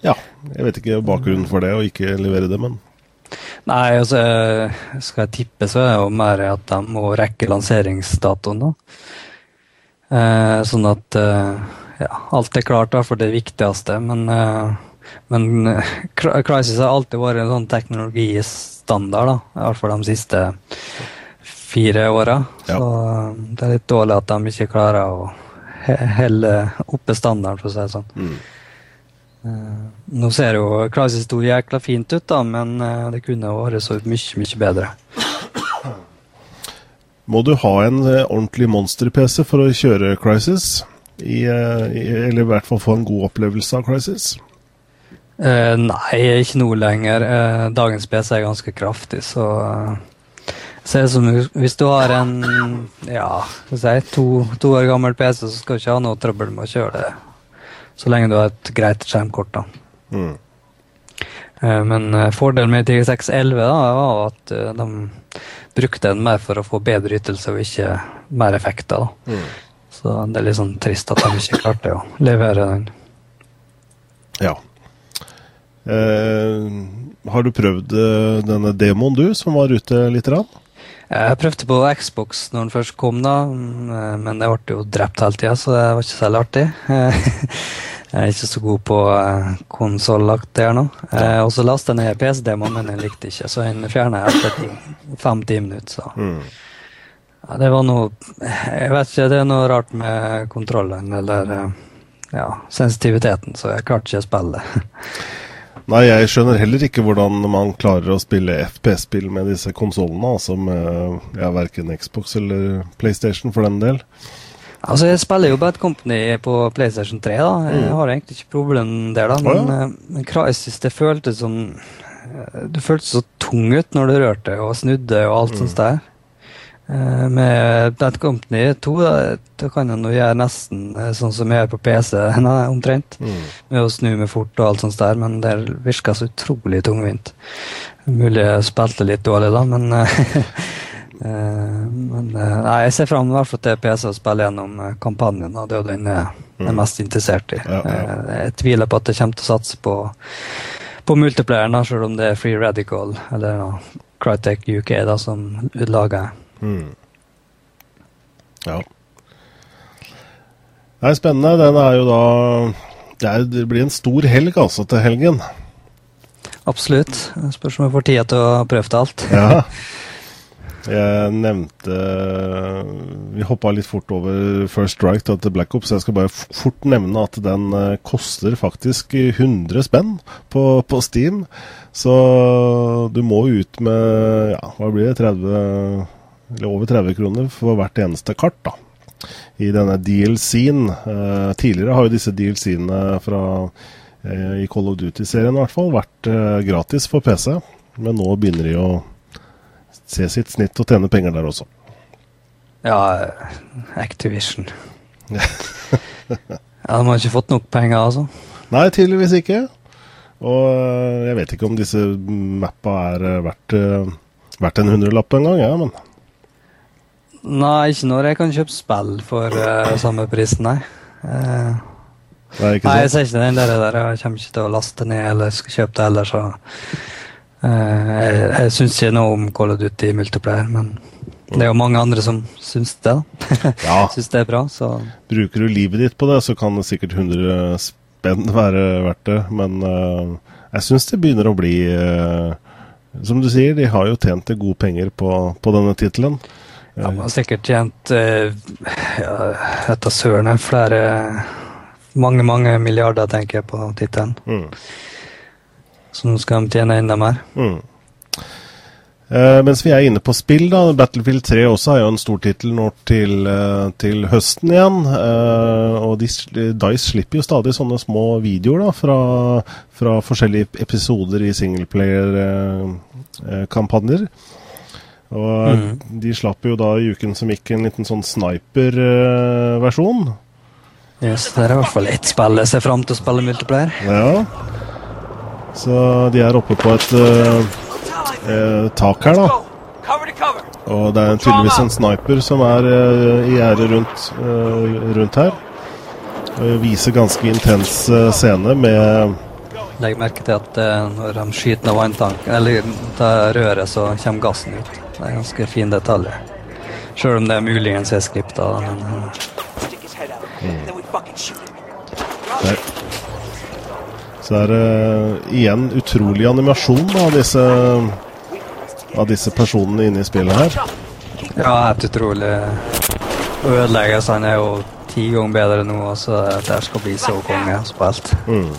Ja, jeg vet ikke bakgrunnen for det å ikke levere det, men Nei, altså skal jeg tippe, så er det jo mer at de må rekke lanseringsdatoen, da. Eh, sånn at eh, ja, alt er klart da, for det viktigste. Men, uh, men uh, Crisis har alltid vært en sånn teknologistandard, da, i hvert fall de siste fire åra. Ja. Så uh, det er litt dårlig at de ikke klarer å holde oppe standarden, for å si det sånn. Mm. nå ser jo Crisis 2 jækla fint ut, da, men det kunne vært så mye, mye bedre. Må du ha en ordentlig monster-PC for å kjøre Crisis? I, eh, i, eller i hvert fall få en god opplevelse av Crisis? Uh, nei, ikke noe lenger. Uh, dagens PC er ganske kraftig, så uh, ser ut som Hvis du har en ja, si, to, to, år gammel PC, så skal du ikke ha noe trøbbel med å kjøre det. Så lenge du har et greit skjermkort, da. Mm. Uh, men fordelen med TX611 da, var at de brukte den mer for å få bedre ytelse og ikke mer effekter. da. Mm. Så det er litt sånn trist at de ikke klarte å levere den. Ja. Eh, har du prøvd eh, denne demoen, du, som var ute litt? Rann? Jeg prøvde på Xbox når den først kom, da, mm, men det ble jo drept hele tida, så det var ikke særlig artig. [LAUGHS] Jeg er ikke så god på konsollagt der nå. Ja. og så lastet jeg ned PC-demoen, men jeg likte ikke, så den fjerna jeg etter fem-ti minutter. så... Mm. Ja, det var noe Jeg vet ikke, det er noe rart med kontrollen eller eh, ja, sensitiviteten, så jeg klarte ikke å spille. [LAUGHS] Nei, jeg skjønner heller ikke hvordan man klarer å spille FPS-spill med disse konsollene, altså med ja, verken Xbox eller PlayStation for den del. Altså, Jeg spiller jo Bad Company på PlayStation 3. da. Jeg Mm. har egentlig ikke problem der, da. Men, ja. eh, men Crisis, det føltes som eh, Du føltes så tung ut når du rørte og snudde og alt Mm. sånt der. Eh, Med Bad Company 2 da, da kan nå gjøre nesten eh, sånn som jeg gjør på PC, [LAUGHS] nei, omtrent. Mm. Med å snu meg fort og alt sånt der, men det virka så utrolig tungvint. Mulig jeg spilte litt dårlig, da, men [LAUGHS] eh, Men nei, jeg ser fram i hvert fall til PC og spille gjennom kampanjen. Da. Det er jo den jeg er mest interessert i. Ja, ja. Jeg tviler på at jeg kommer til å satse på, på multiplayeren, da, selv om det er Free Radical eller da, Crytek UK da, som lager. Mm. Ja. Det er spennende. Den er jo da det, er, det blir en stor helg altså til helgen. Absolutt. Spørs om jeg får tid til å prøve til alt. Ja. [LAUGHS] Jeg nevnte Vi hoppa litt fort over First Strike til til Black Ops. Jeg skal bare fort nevne at den eh, koster faktisk 100 spenn på, på Steam. Så du må ut med ja, hva blir det, 30 eller over 30 kroner for hvert eneste kart. da i denne DLC-en. Eh, tidligere har jo disse DLC-ene fra eh, i Call of Duty-serien i hvert fall vært eh, gratis for PC, men nå begynner de å se sitt snitt og tjene penger der også. Ja, Activision. [LAUGHS] ja, De har ikke fått nok penger, altså. Nei, tydeligvis ikke. Og eh, jeg vet ikke om disse mappa er eh, verdt, eh, verdt en hundrelapp en gang, ja, men Nei, ikke når jeg kan kjøpe spill for uh, samme pris, nei. Uh, nei, jeg ser ikke den der, der. Jeg kommer ikke til å laste ned eller skal kjøpe det heller, så uh, Jeg, jeg syns ikke noe om Call of Duty multiplayer, men det er jo mange andre som syns det. Ja, [LAUGHS] syns det er bra, så bruker du livet ditt på det, så kan det sikkert 100 spenn [LAUGHS] være verdt det, men jeg syns det begynner å bli Som du sier, de har jo tjent gode penger på, på denne tittelen. Ja, man har sikkert tjent uh, ja, etter søren flere Mange, mange milliarder, tenker jeg, på tittelen. Mm. Så nå skal de tjene enda mer. Mm. Eh, mens vi er inne på spill, da. Battlefield 3 også er jo en stor tittel nå til, eh, til høsten igjen. Eh, og de, Dice slipper jo stadig sånne små videoer da, fra, fra forskjellige episoder i singleplayer-kampanjer. Og mm. de slapp jo da i uken som gikk en liten sånn sniper-versjon. Yes, det er i hvert fall ett spill jeg ser fram til å spille multiplayer. ja. Så de er oppe på et uh, uh, tak her, da. Og det er tydeligvis en sniper som er uh, i gjerdet rundt, rundt her. Og viser ganske intens scene med Legg merke til at når de skyter ned vanntanken, eller det røret, så kommer gassen ut. Det er ganske fin detalj. Sjøl om det er muligens er skripta. Men eh, der. Så er det igjen utrolig animasjon av disse, av disse personene inne i spillet her. ja, helt utrolig. Ødeleggelsene er jo ti ganger bedre nå, så det her skal bli så konge spilt. Mm.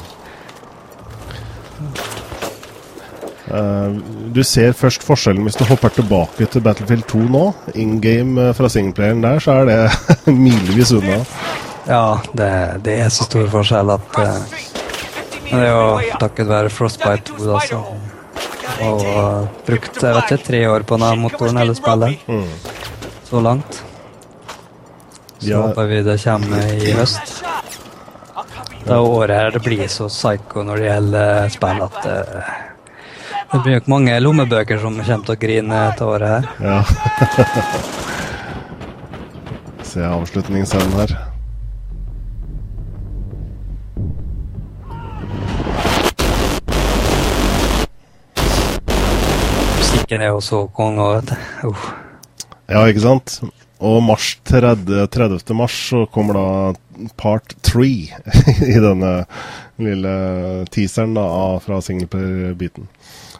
Du ser først forskjellen hvis du hopper tilbake til Battlefield 2 nå. In game eh, fra singleplayeren der, så er det [LAUGHS] milevis unna. Ja, det, det er så stor forskjell at uh, Det er jo takket være Frostbite 2 da, så og uh, brukt jeg vet ikke, tre år på denne motoren eller spillet. Mm. Så langt. Så Ja. håper vi det kommer i høst. Det året her det blir så psycho når det gjelder spill at eh, det blir nok mange lommebøker som kommer til å grine dette året her. Ja. [LAUGHS] Se avslutningsscenen her. Musikken er jo så konge òg, vet du. Uh. Ja, ikke sant? Og mars 30. 30. mars så kommer da part 3 [LAUGHS] i denne lille teaseren da, fra singleplayer-biten.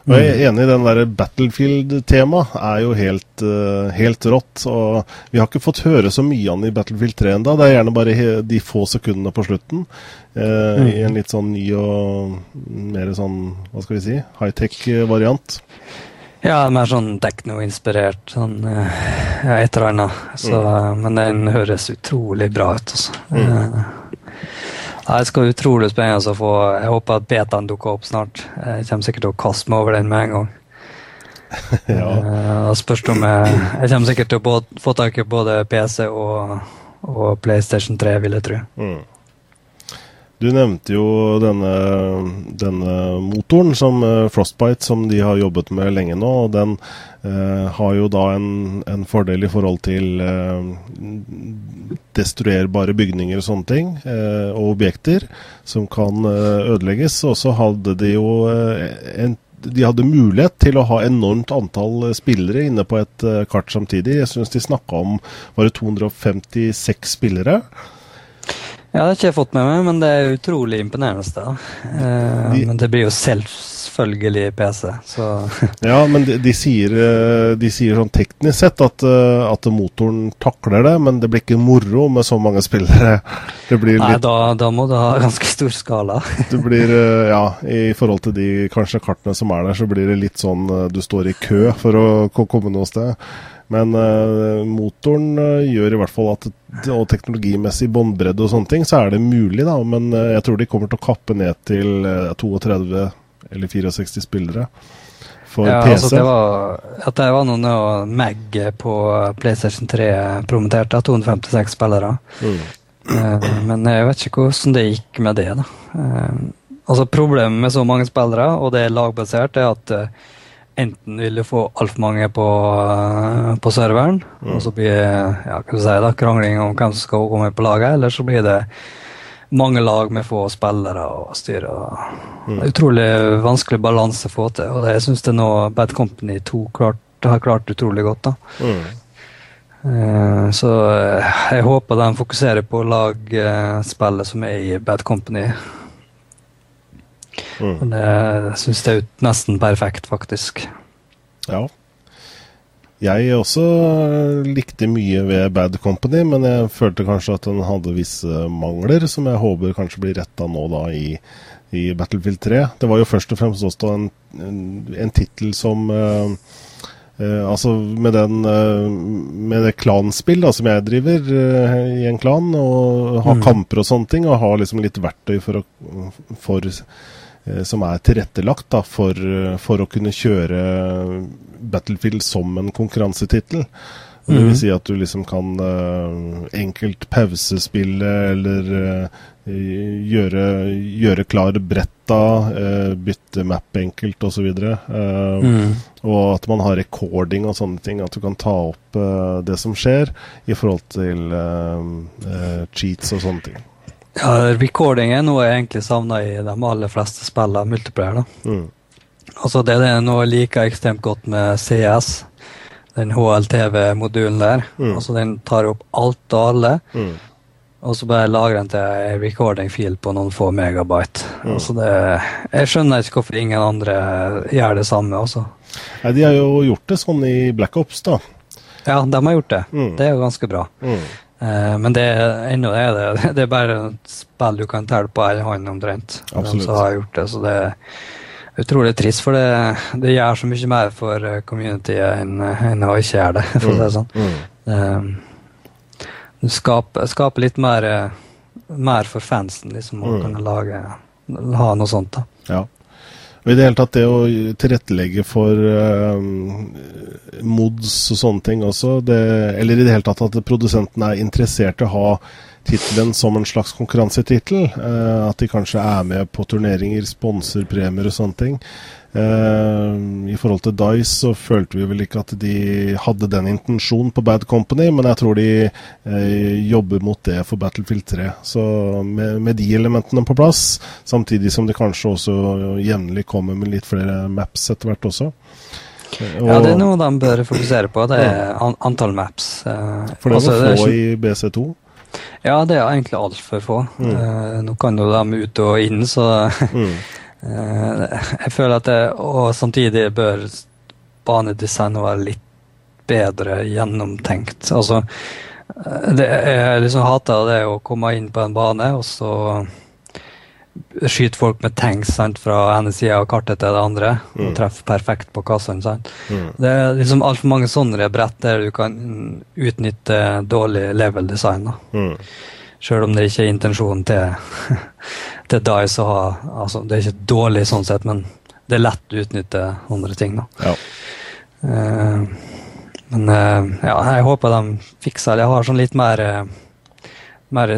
Og jeg er enig i den der Battlefield-temaet er jo helt, eh, helt rått. Og vi har ikke fått høre så mye av den i Battlefield 3 ennå. Det er gjerne bare de få sekundene på slutten. eh, I en litt sånn ny og mer sånn, hva skal vi si, high-tech-variant. Ja, mer sånn tekno-inspirert. Sånn, eh, ja, et eller annet. Så, Men den høres utrolig bra ut, altså. Mm. Det skal utrolig spennende å få Jeg håper at betaen dukker opp snart. Jeg kommer sikkert til å kaste meg over den med en gang. [LAUGHS] Ja. Eh, spørs om jeg Jeg kommer sikkert til å få tak i både PC og, og PlayStation 3, vil jeg tro. Mm. Du nevnte jo denne, denne motoren som eh, Frostbite, som de har jobbet med lenge nå. og Den eh, har jo da en, en fordel i forhold til eh, destruerbare bygninger og sånne ting, eh, og objekter som kan eh, ødelegges. Og så hadde de jo eh, en de hadde mulighet til å ha enormt antall spillere inne på et kart samtidig. Jeg syns de snakka om var det 256 spillere. Ja, det har ikke jeg fått med meg, men det er utrolig imponerende. Da. Eh, De- men det blir jo selvfølgelig PC, så [LAUGHS] Ja, men de, de, sier, eh, de sier sånn teknisk sett at, eh, at motoren takler det, men det blir ikke moro med så mange spillere. Det blir Nei, litt da, da må du ha [LAUGHS] ganske stor skala. det blir, eh, ja, I forhold til de kanskje kartene som er der, så blir det litt sånn du står i kø for å komme noe sted. Men uh, motoren uh, gjør i hvert fall at og teknologimessig båndbredde og sånne ting, så er det mulig, da. Men uh, jeg tror de kommer til å kappe ned til eh, 32 eller 64 spillere for ja, PC. altså det var, at det var noe Mag på PlayStation 3 promoterte, 256 spillere. Mm. Men jeg vet ikke hvordan det gikk med det. da. Altså Problemet med så mange spillere, og det er lagbasert, er at enten vil du få altfor mange på, eh, på serveren, og så blir ja, hva si, da, krangling om hvem som skal komme på laget, eller så blir det mange lag med få spillere og styre. og- Det er utrolig vanskelig balanse å få til, og det, jeg syns det er noe Bad Company 2 klart, har klart utrolig godt. da. Mm. Eh, Så eh, jeg håper de fokuserer på lagspillet som er i Bad Company. Mm. Men jeg syns det er nesten perfekt, faktisk. Ja. Jeg også likte mye ved Bad Company, men jeg følte kanskje at den hadde visse mangler, som jeg håper kanskje blir retta nå da i, i Battlefield 3. Det var jo først og fremst også en, en, en tittel som uh, uh, altså med, den, uh, med det klanspill da, som jeg driver eh, i en klan, og har kamper og sånne ting, og har liksom litt verktøy for å for eh, som er tilrettelagt da, for, eh, for å kunne kjøre Battlefield som en konkurransetittel. Det vil si at du liksom kan uh, enkelt pausespille eller uh, gjøre, gjøre klar bretta, uh, bytte map enkelt osv. Uh, Mm. Og at man har recording og sånne ting. At du kan ta opp eh, det som skjer i forhold til eh, eh, cheats og sånne ting. Ja, recording er noe jeg egentlig savner i de aller fleste spillene, multiplayer. da. Mm. Altså Det er noe jeg liker ekstremt godt med CS. Den HLTV-modulen der. Mm. Altså Den tar opp alt og alle. Mm. Og så bare lagrer den til en recording-fil på noen få megabyte. Mm. Altså det, jeg skjønner ikke hvorfor ingen andre gjør det samme. også. Nei, de har jo gjort det sånn i Black Ops, da. Ja, de har gjort det. Mm. Det er jo ganske bra. Mm. Eh, men det ennå er det [LAUGHS] Det er bare et spill du kan telle på ei hånd omtrent. Absolutt. Som har gjort det, så det er utrolig trist, for det, det gjør så mye mer for eh, communityet enn enn å ikke gjøre det, [LAUGHS] for å si det sånn. Mm. Um, du skaper, skaper litt mer, eh, mer for fansen, liksom, å Mm. kunne lage ha noe sånt. da. Ja. Og I det hele tatt det å tilrettelegge for eh, mods og sånne ting også, det, eller i det hele tatt at produsenten er interessert i å ha tittelen som en slags konkurransetittel. eh, at de kanskje er med på turneringer, sponser premier og sånne ting. Eh, I forhold til Dice så følte vi vel ikke at de hadde den intensjonen på Bad Company, men jeg tror de eh, jobber mot det for Battlefield 3. Så med, med de elementene på plass, samtidig som de kanskje også jevnlig kommer med litt flere maps etter hvert også. Og, Ja, Det er noe de bør fokusere på, det er an antall maps. eh, For det er er få i BC2. Ja, det er egentlig altfor få. Mm. Uh, nå kan jo de ut og inn, så [LAUGHS] Mm. uh, jeg føler at det Og samtidig bør banedesignet være litt bedre gjennomtenkt. Altså eh, det Jeg liksom hater det å komme inn på en bane, og så skyter folk med tanks sant, fra ene sida av kartet til det andre. Og treffer perfekt på kassene. sant. Det er liksom altfor mange sånne brett der du kan utnytte dårlig level design. da. Mm. Selv om det ikke er intensjonen til, [LAUGHS] til Dice å ha altså Det er ikke dårlig sånn sett, men det er lett å utnytte andre ting. da. Ja. Uh, men uh, ja, jeg håper de fikser det. Jeg har sånn litt mer, uh, mer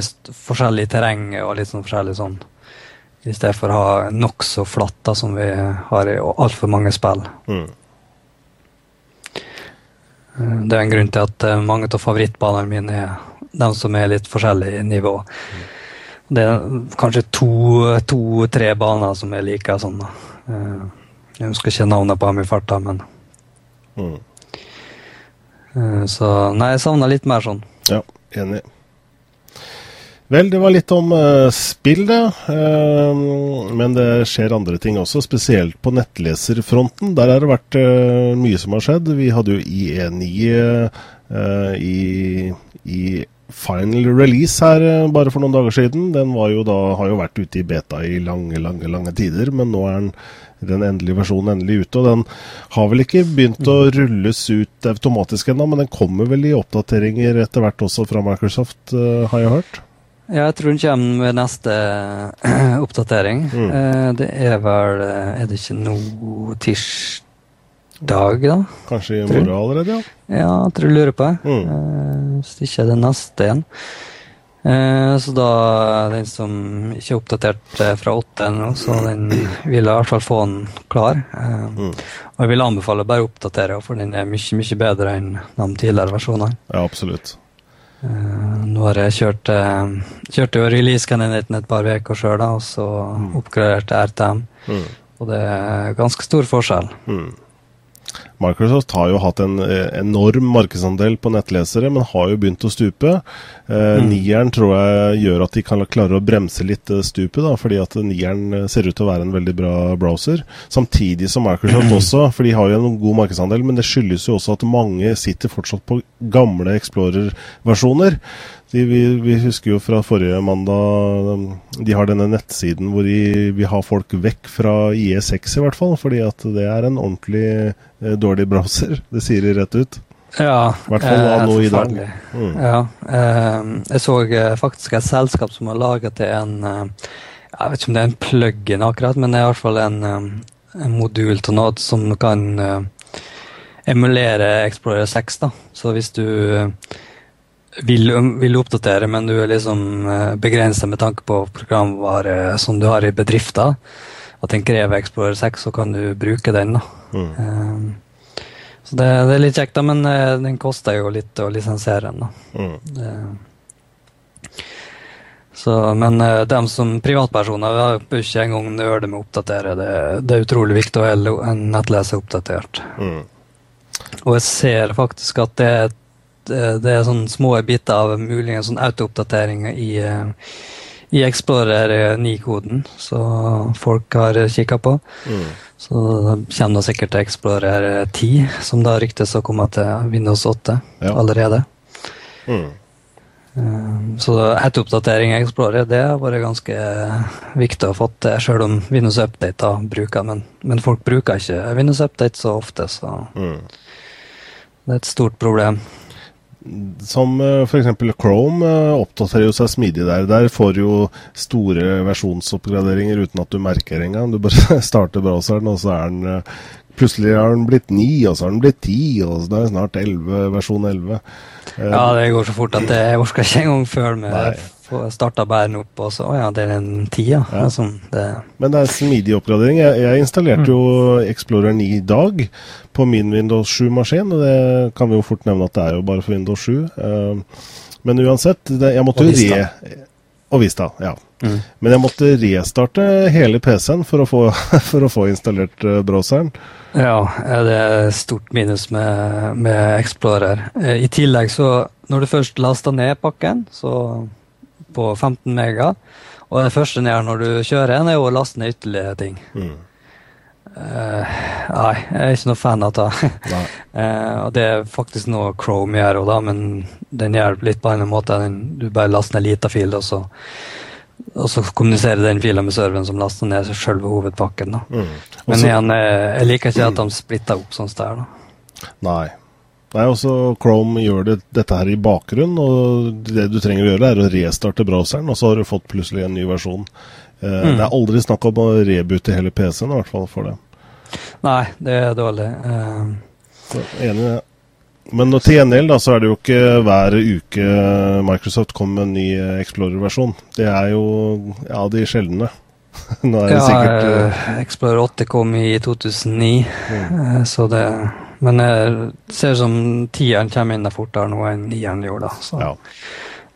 forskjellig terreng og litt sånn forskjellig sånn I stedet for å ha nokså flatt, da, som vi har i altfor mange spill. Mm. Eh, Det er en grunn til at eh, mange av favorittbanene mine er de som er litt forskjellige i nivå. Det er kanskje to-tre baner som er like sånn. da. Eh, Jeg husker ikke navnet på dem i farta, men Mm. Så nei, jeg savner litt mer sånn. Ja, enig. Vel, det var litt om uh, spill, det. Uh, men det skjer andre ting også, spesielt på nettleserfronten. Der har det vært uh, mye som har skjedd. Vi hadde jo IE9 eh, i, i final release her bare for noen dager siden. Den jo da, har jo vært ute i beta i lange, lange, lange tider, men nå er den den endelige versjonen endelig ute. Og den har vel ikke begynt å rulles ut automatisk ennå, men den kommer vel i oppdateringer etter hvert også fra Microsoft, uh, har jeg hørt. Ja, jeg tror den kommer ved neste [CLEARS THROAT] oppdatering. Mm. Eh, Det er vel eh, Er det ikke noe tirsdag, da? Kanskje i morgen allerede, ja. Ja, jeg tror jeg lurer på det. Mm. Eh, Hvis det ikke er det neste igjen. Eh, Så da den som ikke er oppdatert eh, fra åtte ennå, så den vil jeg i hvert fall få den klar. Eh, Mm. Og jeg vil anbefale bare å oppdatere, for den er mye, mye bedre enn de tidligere versjonene. Ja, absolutt. Eh, Nå har jeg kjørt eh, kjørte jo release-kandidaten et par uker sjøl, og så oppgraderte jeg RTM. Mm. Og det er ganske stor forskjell. Mm. Microsoft har jo hatt en eh, enorm markedsandel på nettlesere, men har jo begynt å stupe. Eh, Mm. Nieren tror jeg gjør at de kan klare å bremse litt eh, stupet, da, fordi at nieren eh, ser ut til å være en veldig bra browser. Samtidig som Microsoft [CLEARS THROAT] også, for de har jo en god markedsandel, men det skyldes jo også at mange sitter fortsatt på gamle Explorer-versjoner. De, vi, vi husker jo fra forrige mandag De har denne nettsiden hvor de vil ha folk vekk fra IE6 i hvert fall, fordi at det er en ordentlig eh, dårlig browser. [LAUGHS] Det sier de rett ut. Ja, hvert fall eh, nå i dag. Mm. Ja, eh, jeg så eh, faktisk et selskap som har laget til en eh, Jeg vet ikke om det er en plug-in akkurat, men det er i hvert fall en, eh, en modul til noe som kan emulere Explorer 6. da. Så hvis du vil, vil oppdatere, men du er liksom uh, begrensa med tanke på programvare som du har i bedrifter, at den krever Explorer 6, så kan du bruke den. da. Mm. Eh, så det, det er litt kjekt, da, men eh, den koster jo litt å lisensiere den. da. Mm. Så, men dem som privatpersoner vi bør ikke engang nøle med å oppdatere. Det, det er utrolig viktig å holde en nettleser oppdatert. Mm. Og jeg ser faktisk at det er, et- eh, det er sånne små biter av muligens sånn autooppdateringer i, eh, i Explorer 9-koden, så folk har kikka på. Mm. Så da kommer det sikkert til Explorer 10, som da ryktes å komme til Windows 8 Ja. allerede. Mm. Eh, Så autooppdatering i Explorer det har vært ganske viktig å få til, selv om Windows Update da bruker men, men folk bruker ikke Windows Update så ofte, så Mm. det er et stort problem. Som uh, f.eks. Chrome eh, oppdaterer jo seg smidig der. Der får du jo store versjonsoppgraderinger uten at du merker engang. Du bare [LAUGHS] starter browseren, og så er den eh, Plutselig har den blitt 9, og så har den blitt 10, og så er det snart 11, versjon 11. Eh, Ja, det går så fort at det- jeg orker ikke engang følge med. Nei. Jeg starta bæren opp, og så Å ja, det er en tida. Ja. Altså, det, Men det er smidig oppgradering. Jeg, jeg installerte jo Explorer 9 i dag på min Windows 7-maskin. og Det kan vi jo fort nevne at det er jo bare for Windows 7. Eh, men uansett, det, jeg måtte jo re... Og Vista, ja. Mm. Men jeg måtte restarte hele PC-en for, [LAUGHS] for å få installert eh, browseren. Ja, det er stort minus med, med Explorer. Eh, I tillegg så, når du først laster ned pakken, så på 15 mega, og det første den gjør når du kjører en, er jo å laste ned ytterligere ting. Mm. Uh, nei, jeg er ikke noe fan av det. Nei. [LAUGHS] Eh, og det er faktisk noe Chrome gjør òg, men den gjør litt på en måte. Den, du bare laster ned lita fil, og så og så kommuniserer den fila med serveren som laster ned selve hovedpakken. Mm. Men igjen, jeg, jeg liker ikke at de splitter opp sånn som det er. da. Nei. Nei, også Chrome gjør det, dette her i bakgrunn, og det du trenger å gjøre, er å restarte browseren, og så har du fått plutselig en ny versjon. Eh, Mm. Det er aldri snakk om å reboote hele PC-en, i hvert fall for det. Nei, det er dårlig. Uh... Så, enig i det. Men nå til gjengjeld da, så er det jo ikke hver uke Microsoft kommer med en ny eh, Explorer-versjon. Det er jo ja, de sjeldne. [LAUGHS] Nå er det ja, sikkert eh, Explorer 8 kom i 2009, Mm. så det Men det ser ut som tieren kommer inn der fortere nå enn nieren gjorde. da. Så ja.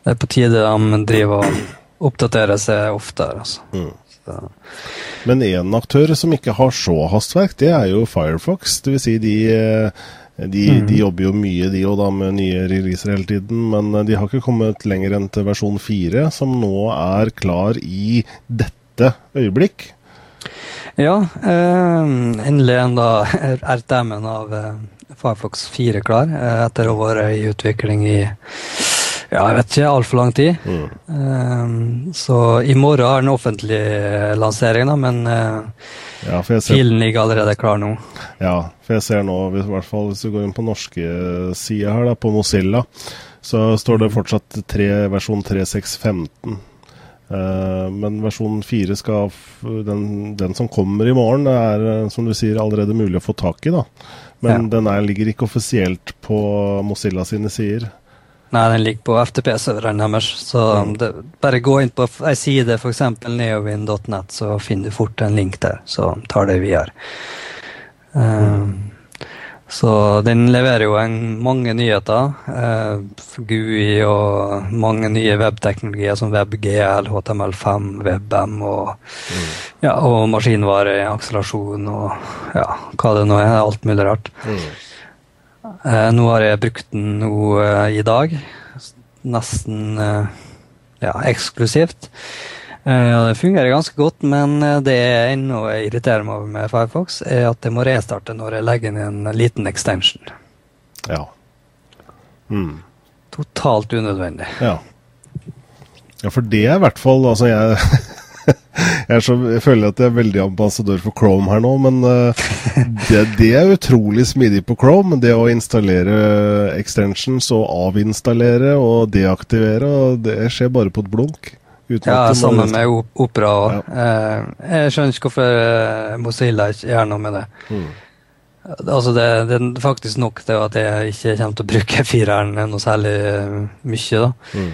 det er på tide de driver og oppdaterer seg oftere. altså. Mm. Men én aktør som ikke har så hastverk, det er jo Firefox. Det vil si de, de, Mm. de jobber jo mye, de og da, med nye releaser hele tiden. Men eh, de har ikke kommet lenger enn til versjon 4, som nå er klar i dette øyeblikk. Ja, eh, endelig er da RTM-en av eh, Firefox 4 klar, eh, etter å ha vært i utvikling i ja, jeg vet ikke, altfor lang tid. Mm. Eh, så i morgen har den offentlig lansering, da, men eh, Ja, ser filen ligger allerede klar nå. Ja, for jeg ser nå, hvis- i hvert fall hvis du går inn på norske sida her, da, på Mozilla, så står det fortsatt tre, versjon 3615. Eh, men versjon 4 skal den, den som kommer i morgen, er eh, som du sier allerede mulig å få tak i. da. Men Ja. den er, ligger ikke offisielt på Mozilla sine sider. Nei, den ligger på FTP-serveren deres. Så Mm. det, bare gå inn på ei side, f.eks. neowin.net, så finner du fort en link der, så tar det videre. Um, så den leverer jo en, mange nyheter. Eh, GUI og mange nye webteknologier som WebGL, HTML5, WebM og, ja, og maskinvare, akselerasjon og ja, hva det nå er. Alt mulig rart. Eh, nå har jeg brukt den nå eh, i dag. Nesten eh, ja, eksklusivt. Eh, og det fungerer ganske godt, men eh, det jeg ennå irriterer meg over med Firefox, er at jeg må restarte når jeg legger inn en liten extension. Ja. Mm. Totalt unødvendig. Ja. ja, for det er i hvert fall Altså, jeg [LAUGHS] jeg, så, jeg føler at jeg er veldig ambassadør for Chrome her nå, men eh, det, det er utrolig smidig på Chrome. Det å installere extensions og avinstallere og deaktivere, og det skjer bare på et blunk. Ja, sammen med Opera òg. jeg skjønner ikke hvorfor eh, Mozilla ikke gjør noe med det. Mm. Altså det, det er faktisk nok til at jeg ikke kommer til å bruke [LAUGHS] fireren noe særlig eh, mye. da. Mm.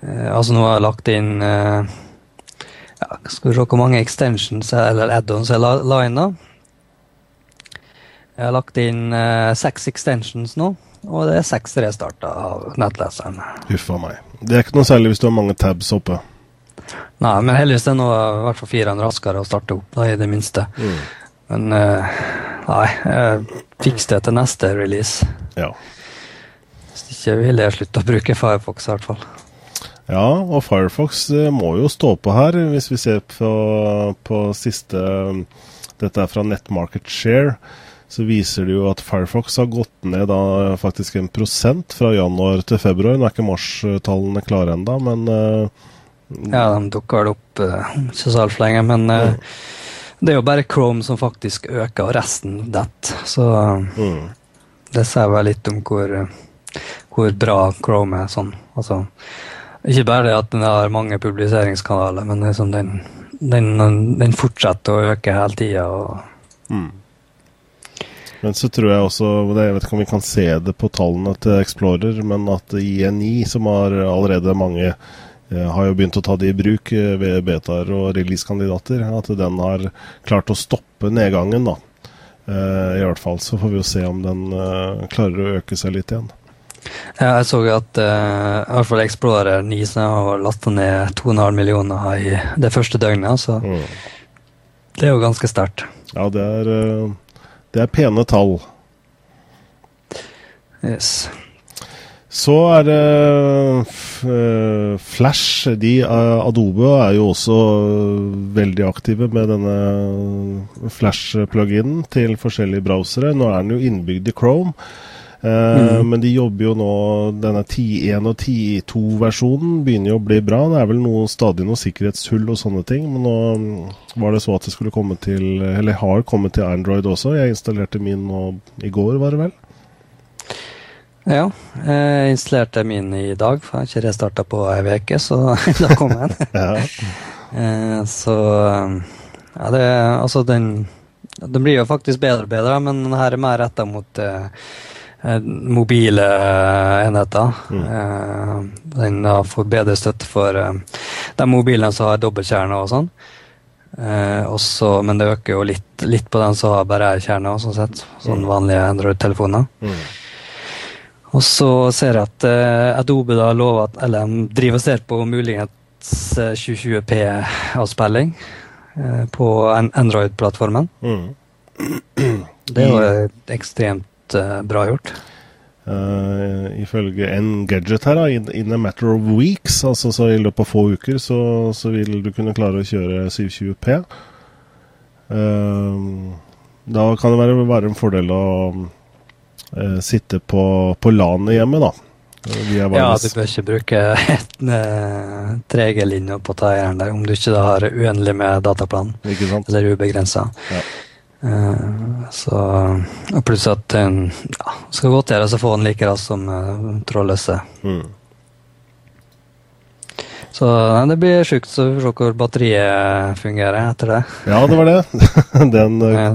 Eh, altså nå har jeg lagt inn eh, ja, Skal vi se hvor mange extensions eller add-ons jeg la, la inn, da. Jeg har lagt inn eh, seks extensions nå, og det er seks restarter av nettleseren. Huff a meg. Det er ikke noe særlig hvis du har mange tabs oppe. Nei, men heldigvis er nå i hvert fall fireren raskere å starte opp, da, i det minste. Mm. Men uh, nei, jeg fikser det til neste release. Ja. Hvis ikke vil jeg slutte å bruke Firefox, i hvert fall. Ja, og Firefox eh, må jo stå på her, hvis vi ser på, på siste Dette er fra Netmarket Share. Så viser det jo at Firefox har gått ned da faktisk en prosent fra januar til februar. Nå er ikke marstallene klare ennå, men eh, Ja, de dukker vel opp uh, ikke så altfor lenge, men eh, det er jo bare Chrome som faktisk øker, og resten detter. Så eh, mm, det sier vel litt om hvor, eh, hvor bra Chrome er sånn. Altså, ikke bare det at den har mange publiseringskanaler, men liksom den, den, den fortsetter å øke hele tida. mm. Men så tror jeg også Jeg vet ikke om vi kan se det på tallene til Explorer, men at INI, som har allerede mange eh, har jo begynt å ta det i bruk eh, ved betaer og releasekandidater. At den har klart å stoppe nedgangen, da. Eh, I hvert fall så får vi jo se om den eh, klarer å øke seg litt igjen. Ja, jeg så at uh, i hvert fall Explorer 9 som har lasta ned 2,5 millioner i det første døgnet. Så Mm. det er jo ganske sterkt. Ja, det er, eh, det er pene tall. Yes. Så er det eh, Flash. De, eh, Adobe er jo også veldig aktive med denne Flash-pluginen til forskjellige browsere. Nå er den jo innbygd i Chrome. Eh, Men de jobber jo nå Denne 10.1 og 10.2-versjonen begynner jo å bli bra. Det er vel noe, stadig noe sikkerhetshull og sånne ting. Men nå mm, var det så at det skulle komme til Eller har kommet til Android også. Jeg installerte min nå i går, var det vel? Ja, jeg installerte min i dag, for jeg har ikke restarta på ei uke, så [LAUGHS] da kom den. [LAUGHS] Ja. Eh, så ja, det Altså, den Den blir jo faktisk bedre og bedre, men den her er mer retta mot eh, eh, mobile eh, enheter. Mm. den får bedre støtte for de mobilene som har dobbeltkjerne og sånn. Eh, også, men det øker jo litt, litt på den som har bare ei kjerne, sånn sett. Sånn vanlige Android-telefoner. Mm. Og så ser jeg at uh, Adobe da lover at Eller driver og ser på muligens eh, 720P-avspilling uh, på an Android-plattformen. Mm. [CLEARS THROAT] Det jo ekstremt uh, bra gjort. Uh, ifølge en gadget her, da, in, in a matter of weeks, altså så i løpet av få uker, så, så vil du kunne klare å kjøre 720P. Uh, da kan det være, være en fordel å eh, sitte på, på LAN-et hjemme, da. Eh, Ja, du bør ikke bruke et, eh, 3G-linje på teieren der, om du ikke da har uendelig med dataplan, eller ubegrensa. Ja. så og Pluss at den ja, skal godt gjøres å få den like raskt som uh, trådløse. Mm. Så nei, det blir sjukt så vi får se hvor batteriet fungerer etter det. ja, det var det. [LAUGHS] Den uh, Eh,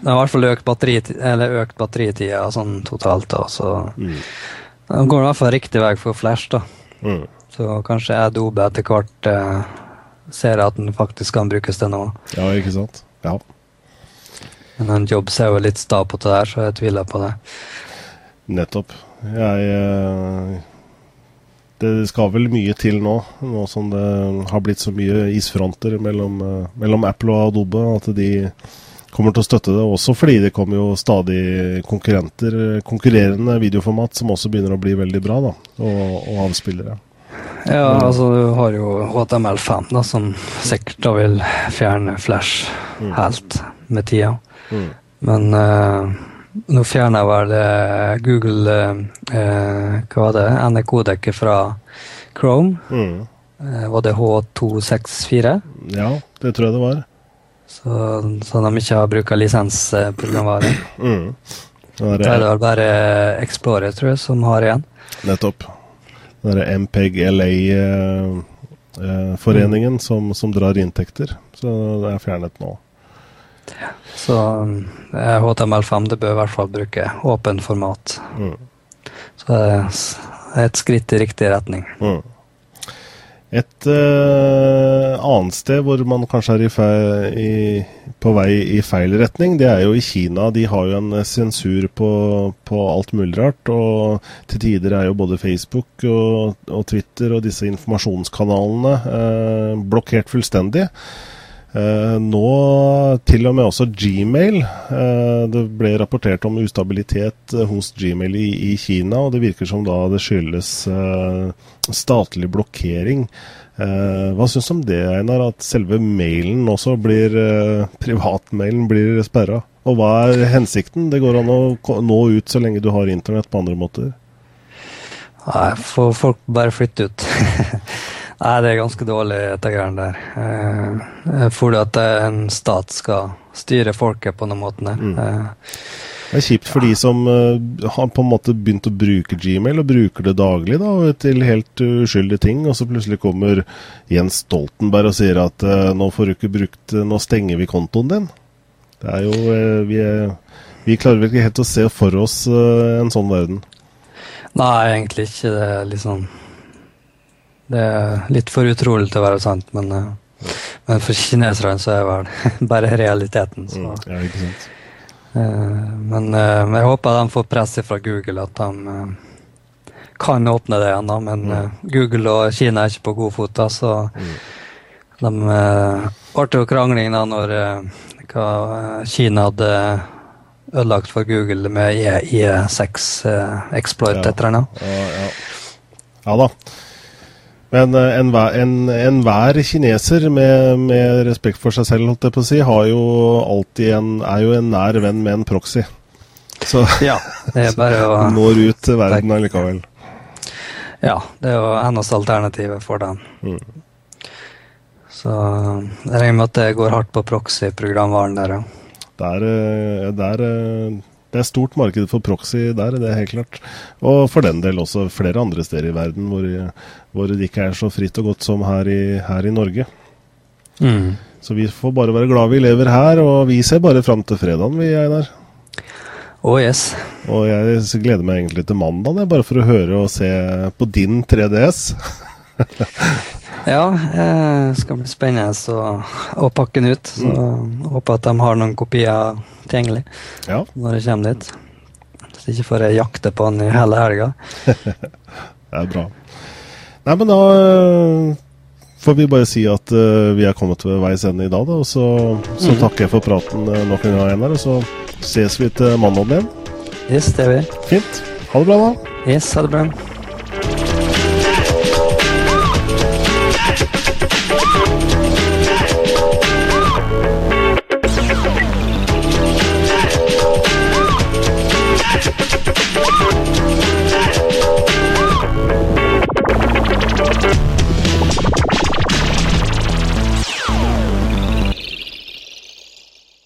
Det har i hvert fall økt, batteritida sånn totalt. Da, så mm. det går i hvert fall riktig vei for Flash. da. Mm. Så kanskje Adobe etter hvert eh, ser at den faktisk kan brukes til noe. Ja, ikke sant? Ja. Men en jobb ser jo litt sta på det der, så jeg tviler på det. Nettopp. Jeg eh, Det skal vel mye til nå, nå som det har blitt så mye isfronter mellom, eh, mellom Apple og Adobe, at de kommer til å støtte det. Også fordi det kommer jo stadig konkurrenter, konkurrerende videoformat som også begynner å bli veldig bra, da, og, og avspillere. Ja, altså du har jo HTML5, da, som sikkert da vil fjerne Flash helt med tida. Mm. Men uh, nå fjerner jeg vel uh, Google eh, Hva var det? NRK-dekket fra Chrome. Mm. Var det H264? Ja, det tror jeg det var. Så, så de ikke har brukt lisensprogramvare. Mm. Da er det vel bare Explorer, tror jeg, som har igjen. Nettopp. Den derre MPEG LA-foreningen som, som drar inntekter. Så det er fjernet nå. Så eh, HTML5 det bør i hvert fall bruke åpen format. Mm. Så det er et skritt i riktig retning. Mm. Et uh, annet sted hvor man kanskje er i feil, i, på vei i feil retning, det er jo i Kina. De har jo en eh, sensur på, på alt mulig rart. Og til tider er jo både Facebook og, og Twitter og disse informasjonskanalene uh, blokkert fullstendig. Eh, nå til og med også Gmail. Eh, det ble rapportert om ustabilitet eh, hos Gmail i, i Kina, og det virker som da det skyldes eh, statlig blokkering. Eh, hva syns du om det, Einar? At selve mailen også blir eh, Privatmailen blir sperra? Og hva er hensikten? Det går an å nå ut så lenge du har internett på andre måter. Nei, får folk bare flytte ut. [LAUGHS] Nei, det er ganske dårlig, dette greiene der. Eh, tror at en stat skal styre folket på den måten der. Mm. Eh, Det er kjipt for de som eh, har på en måte begynt å bruke Gmail, og bruker det daglig da, til helt uskyldige ting, og så plutselig kommer Jens Stoltenberg og sier at eh, nå får du ikke brukt Nå stenger vi kontoen din. Det er jo vi, vi klarer vel ikke helt å se for oss en sånn verden. Nei, egentlig ikke. Det er liksom Det er litt for utrolig til å være sant, men, eh, men for kineserne så er det [LAUGHS] bare realiteten. Så. Mm, ja, ikke sant. Eh, Men eh, jeg håper de får press fra Google, at de kan åpne det igjen. Men mm. Google og Kina er ikke på god fot, så de uh, ble jo krangling da når hva, Kina hadde ødelagt for Google med E- IE6-exploit Ja. etter eller. Ja, ja. ja da. Men eh, enhver en, enhver kineser med, med respekt for seg selv, holdt jeg på å si, har jo alltid en, er jo en nær venn med en proxy. Så [LAUGHS] Ja, det er bare å [LAUGHS] når ut til verden allikevel. Ja, det er jo hennes alternativet for den. Mm. Så jeg regner med at det går hardt på proxy-programvaren der, ja. Det er, eh, det, er, stort marked for proxy der, det er helt klart. Og for den del også flere andre steder i verden hvor, hvor det ikke er så fritt og godt som her i, her i Norge. Mm. Så vi får bare være glad vi lever her, og vi ser bare fram til fredagen, vi, Einar. Oh yes. Og jeg gleder meg egentlig til mandag, bare for å høre og se på din 3DS. [LAUGHS] Ja, det skal bli spennende å, pakke den ut. Så håper at de har noen kopier tilgjengelig Ja, når jeg kommer dit. Så ikke får jeg jakte på den i hele helga. [LAUGHS] det er bra. Nei, men da øh, får vi bare si at uh, vi er kommet ved veis ende i dag, da. Og så, så takker jeg for praten uh, nok en gang, Einar. Og så ses vi til mandagen igjen. Yes, det gjør vi. Fint. Ha det bra, da. Yes, ha det bra.